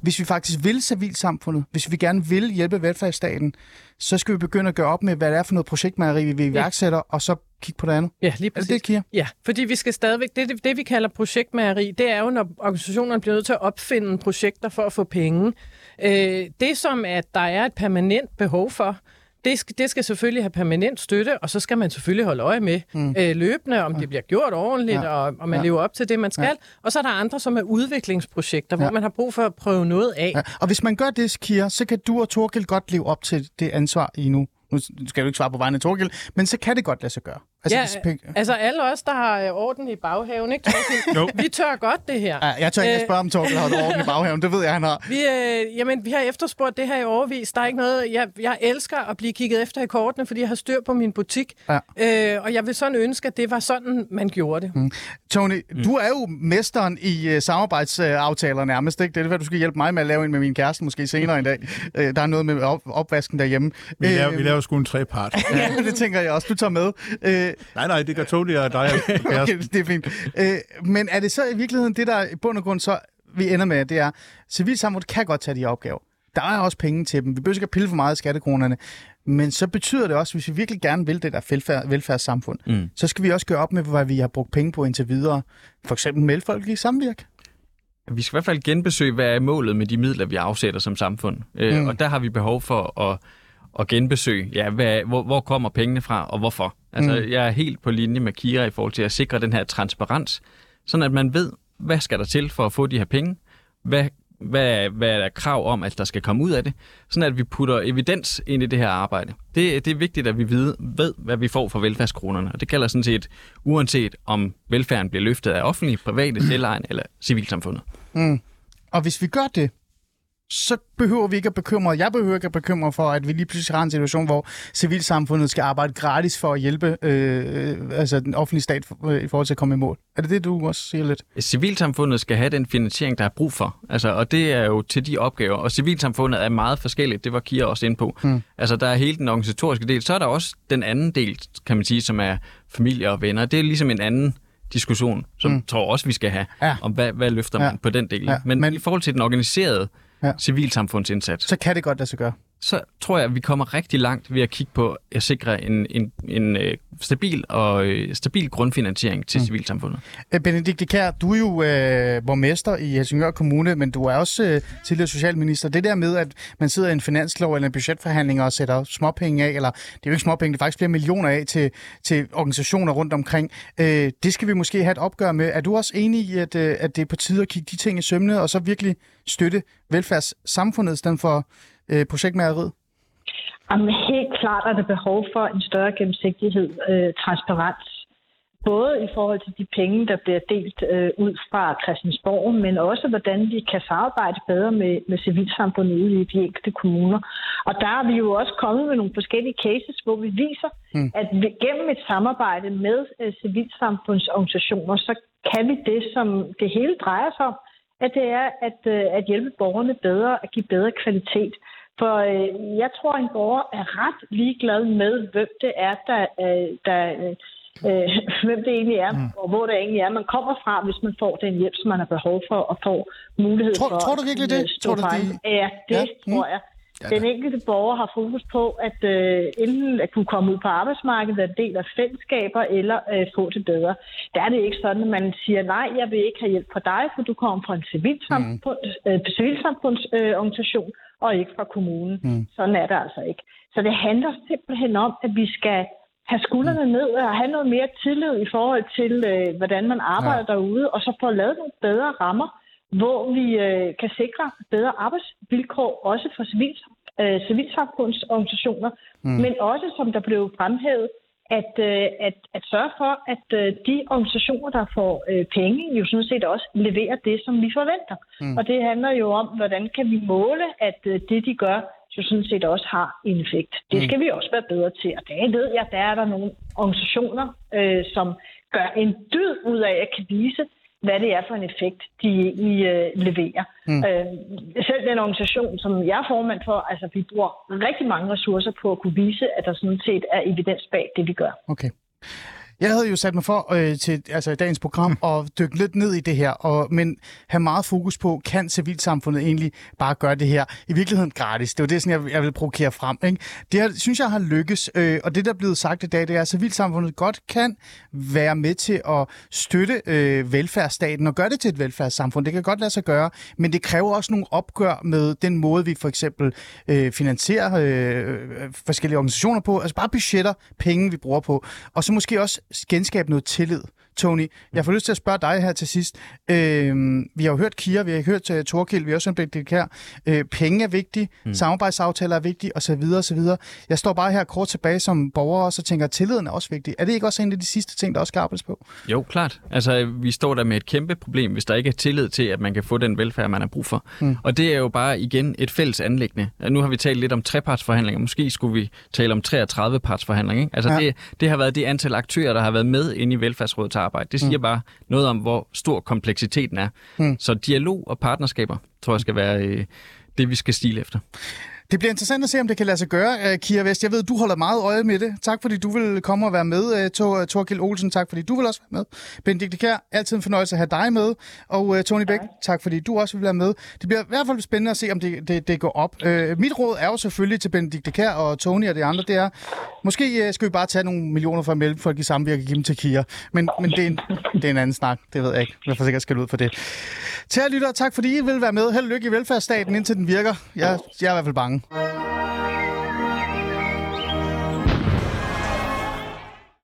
hvis vi faktisk vil civilsamfundet, hvis vi gerne vil hjælpe velfærdsstaten, så skal vi begynde at gøre op med, hvad det er for noget projektmageri, vi iværksætter, ja. og så kigge på det andet. Ja, lige Er det præcis. det? Ja, fordi vi skal stadigvæk, det, det, det vi kalder projektmageri, det er jo, når organisationerne bliver nødt til at opfinde projekter for at få penge. Øh, det som, at der er et permanent behov for, det skal, det skal selvfølgelig have permanent støtte, og så skal man selvfølgelig holde øje med mm. øh, løbende, om det bliver gjort ordentligt, Ja. ja. og, og man Ja. ja. lever op til det, man skal. Ja. Og så er der andre, som er udviklingsprojekter, ja. Ja. hvor man har brug for at prøve noget af. Ja. Og hvis man gør det, Kira, så kan du og Torkel godt leve op til det ansvar i nu. Nu skal du ikke svare på vegne af Torkel, men så kan det godt lade sig gøre. Ja, hvis penge- altså alle os, der har øh, orden i baghaven, ikke? Jo. vi tør godt det her. Ja, jeg tør ikke at Øh, spørge, om Torkel har orden i baghaven. Det ved jeg, han har. Vi, øh, jamen, vi har efterspurgt det her i overvis. Der er ikke noget... Jeg, jeg elsker at blive kigget efter i kortene, fordi jeg har styr på min butik. Ja. Øh, og jeg vil sådan ønske, at det var sådan, man gjorde det. Mm. Tony, mm. du er jo mesteren i uh, samarbejdsaftaler nærmest, ikke? Det er det, du skal hjælpe mig med at lave en med min kæreste måske senere i dag. Uh, der er noget med op- opvasken derhjemme. Vi laver, Øh, vi laver sgu en trepart. Ja, det tænker jeg også. Du tager med. Uh, nej, nej, det gør Tony og dig. okay, det er fint. Uh, men er det så i virkeligheden det, der i bund og grund så vi ender med, det er, civilsamfundet kan godt tage de opgaver. Der er også penge til dem. Vi behøver ikke at pille for meget af skattekronerne. Men så betyder det også, hvis vi virkelig gerne vil det der velfærd, velfærdssamfund, mm. så skal vi også gøre op med, hvad vi har brugt penge på indtil videre. For eksempel mellemfolk i samvirke. Vi skal i hvert fald genbesøge, hvad er målet med de midler, vi afsætter som samfund. Øh, Mm. Og der har vi behov for at, at genbesøge, ja, hvad, hvor, hvor kommer pengene fra, og hvorfor. Altså, Mm. jeg er helt på linje med Kira i forhold til at sikre den her transparens, sådan at man ved, hvad skal der til for at få de her penge, hvad, hvad, hvad er der krav om, at der skal komme ud af det, sådan at vi putter evidens ind i det her arbejde. Det, det er vigtigt, at vi ved, ved, hvad vi får for velfærdskronerne, og det gælder sådan set, uanset om velfærden bliver løftet af offentlige, private, selvejende eller civilsamfundet. Mm. Og hvis vi gør det, så behøver vi ikke at bekymre, jeg behøver ikke at bekymre for, at vi lige pludselig har en situation, hvor civilsamfundet skal arbejde gratis for at hjælpe øh, altså den offentlige stat øh, i forhold til at komme i mål. Er det det, du også siger lidt? Civilsamfundet skal have den finansiering, der er brug for. Altså, og det er jo til de opgaver. Og civilsamfundet er meget forskelligt. Det var Kira også ind på. Mm. Altså, der er hele den organisatoriske del. Så er der også den anden del, kan man sige, som er familie og venner. Det er ligesom en anden diskussion, som mm. tror også, vi skal have, Ja. om hvad, hvad løfter Ja. man på den del. Ja. Men, Men- Men i forhold til den organiserede Ja. civilsamfundsindsats, Så kan det godt lade sig gøre. Så tror jeg, at vi kommer rigtig langt ved at kigge på at sikre en, en, en øh, stabil og øh, stabil grundfinansiering til mm. civilsamfundet. Øh, Benedikte Kær, du er jo øh, borgmester i Helsingør Kommune, men du er også øh, tidligere socialminister. Det der med, at man sidder i en finanslov eller en budgetforhandling og sætter småpenge af, eller det er jo ikke småpenge, det er faktisk flere millioner af til, til organisationer rundt omkring. Øh, det skal vi måske have et opgør med. Er du også enig i, at, øh, at det er på tide at kigge de ting i sømne, og så virkelig støtte velfærdssamfundet i stedet for øh, projektmæreriet? Jamen, helt klart er der behov for en større gennemsigtighed, øh, transparens. Både i forhold til de penge, der bliver delt øh, ud fra Christiansborg, men også hvordan vi kan samarbejde bedre med, med civilsamfundet ude i de enkelte kommuner. Og der er vi jo også kommet med nogle forskellige cases, hvor vi viser, mm. at vi, gennem et samarbejde med øh, civilsamfundsorganisationer, så kan vi det, som det hele drejer sig om, at det er at, øh, at hjælpe borgerne bedre, at give bedre kvalitet. For øh, jeg tror, en borger er ret ligeglad med, hvem det er, der, øh, der øh, øh, hvem det egentlig er, mm. og hvor det egentlig er, man kommer fra, hvis man får den hjælp, som man har behov for, og får mulighed Tror- for. tror du virkelig det? Tror du, frem. de- Ja, det Ja, ja. mm. tror jeg. Den enkelte borger har fokus på at øh, enten at kunne komme ud på arbejdsmarkedet, være en del af fællesskaber, eller øh, få det bedre. Der er det ikke sådan, at man siger, nej, jeg vil ikke have hjælp fra dig, for du kommer fra en civilsamfund, mm. øh, civilsamfundsorganisation, øh, og ikke fra kommunen. Mm. Sådan er det altså ikke. Så det handler simpelthen om, at vi skal have skuldrene ned og have noget mere tillid i forhold til, øh, hvordan man arbejder ja. derude, og så få lavet nogle bedre rammer, hvor vi øh, kan sikre bedre arbejdsvilkår, også for civil, øh, civilsamfundsorganisationer, mm. men også, som der blev fremhævet, at, øh, at, at sørge for, at øh, de organisationer, der får øh, penge, jo sådan set også leverer det, som vi forventer. Mm. Og det handler jo om, hvordan kan vi måle, at øh, det, de gør, jo sådan set også har en effekt. Det skal vi også være bedre til. Og der ved jeg, der er der nogle organisationer, øh, som gør en dyd ud af at kan vise, hvad det er for en effekt, de egentlig øh, leverer. Mm. Øh, selv den organisation, som jeg er formand for, altså vi bruger rigtig mange ressourcer på at kunne vise, at der sådan set er evidens bag det, vi gør. Okay. Jeg havde jo sat mig for øh, til altså, dagens program at dykke lidt ned i det her, og, men have meget fokus på, kan civilsamfundet egentlig bare gøre det her i virkeligheden gratis? Det var det, sådan, jeg, jeg vil provokere frem. Ikke? Det her, synes jeg har lykkes, øh, og det, der er blevet sagt i dag, det er, at civilsamfundet godt kan være med til at støtte øh, velfærdsstaten og gøre det til et velfærdssamfund. Det kan godt lade sig gøre, men det kræver også nogle opgør med den måde, vi for eksempel øh, finansierer øh, forskellige organisationer på, altså bare budgetter, penge, vi bruger på, og så måske også genskabe noget tillid. Tony, jeg får lyst til at spørge dig her til sidst. Øh, vi har jo hørt Kira, vi har hørt uh, Torkild, vi har også hørt det her. Øh, penge er vigtige, mm. samarbejdsaftaler er vigtige, osv. osv. Jeg står bare her kort tilbage som borger og så tænker, at tilliden er også vigtig. Er det ikke også en af de sidste ting, der også skal arbejdes på? Jo, klart. Altså, vi står der med et kæmpe problem, hvis der ikke er tillid til, at man kan få den velfærd, man har brug for. Mm. Og det er jo bare igen et fælles anlæggende. Nu har vi talt lidt om trepartsforhandlinger. Måske skulle vi tale om 33 partsforhandlinger. Ikke? Altså, Ja. det, det har været det antal aktører, der har været med inde i velfærdsrådets arbejde. Det siger mm. bare noget om, hvor stor kompleksiteten er. Mm. Så dialog og partnerskaber, tror jeg skal være øh, det, vi skal stile efter. Det bliver interessant at se, om det kan lade sig gøre, uh, Kira Vest. Jeg ved, du holder meget øje med det. Tak, fordi du vil komme og være med, uh, Tor, Torkild Olsen. Tak, fordi du vil også være med. Benedikte Kjær, altid en fornøjelse at have dig med. Og Tony Bæk, tak, fordi du også vil være med. Det bliver i hvert fald spændende at se, om det, det, det går op. Mit råd er jo selvfølgelig til Benedikte Kjær og Tony og de andre, det er, måske skal vi bare tage nogle millioner fra Mellemfolk i samvirke og give dem til Kira. Men, men det, er en, det er en anden snak, det ved jeg ikke. Jeg får sikkert skal ud for det. Til lytter, tak fordi I vil være med. Held og lykke i velfærdsstaten, indtil den virker. Jeg, jeg er i hvert fald bange. hein?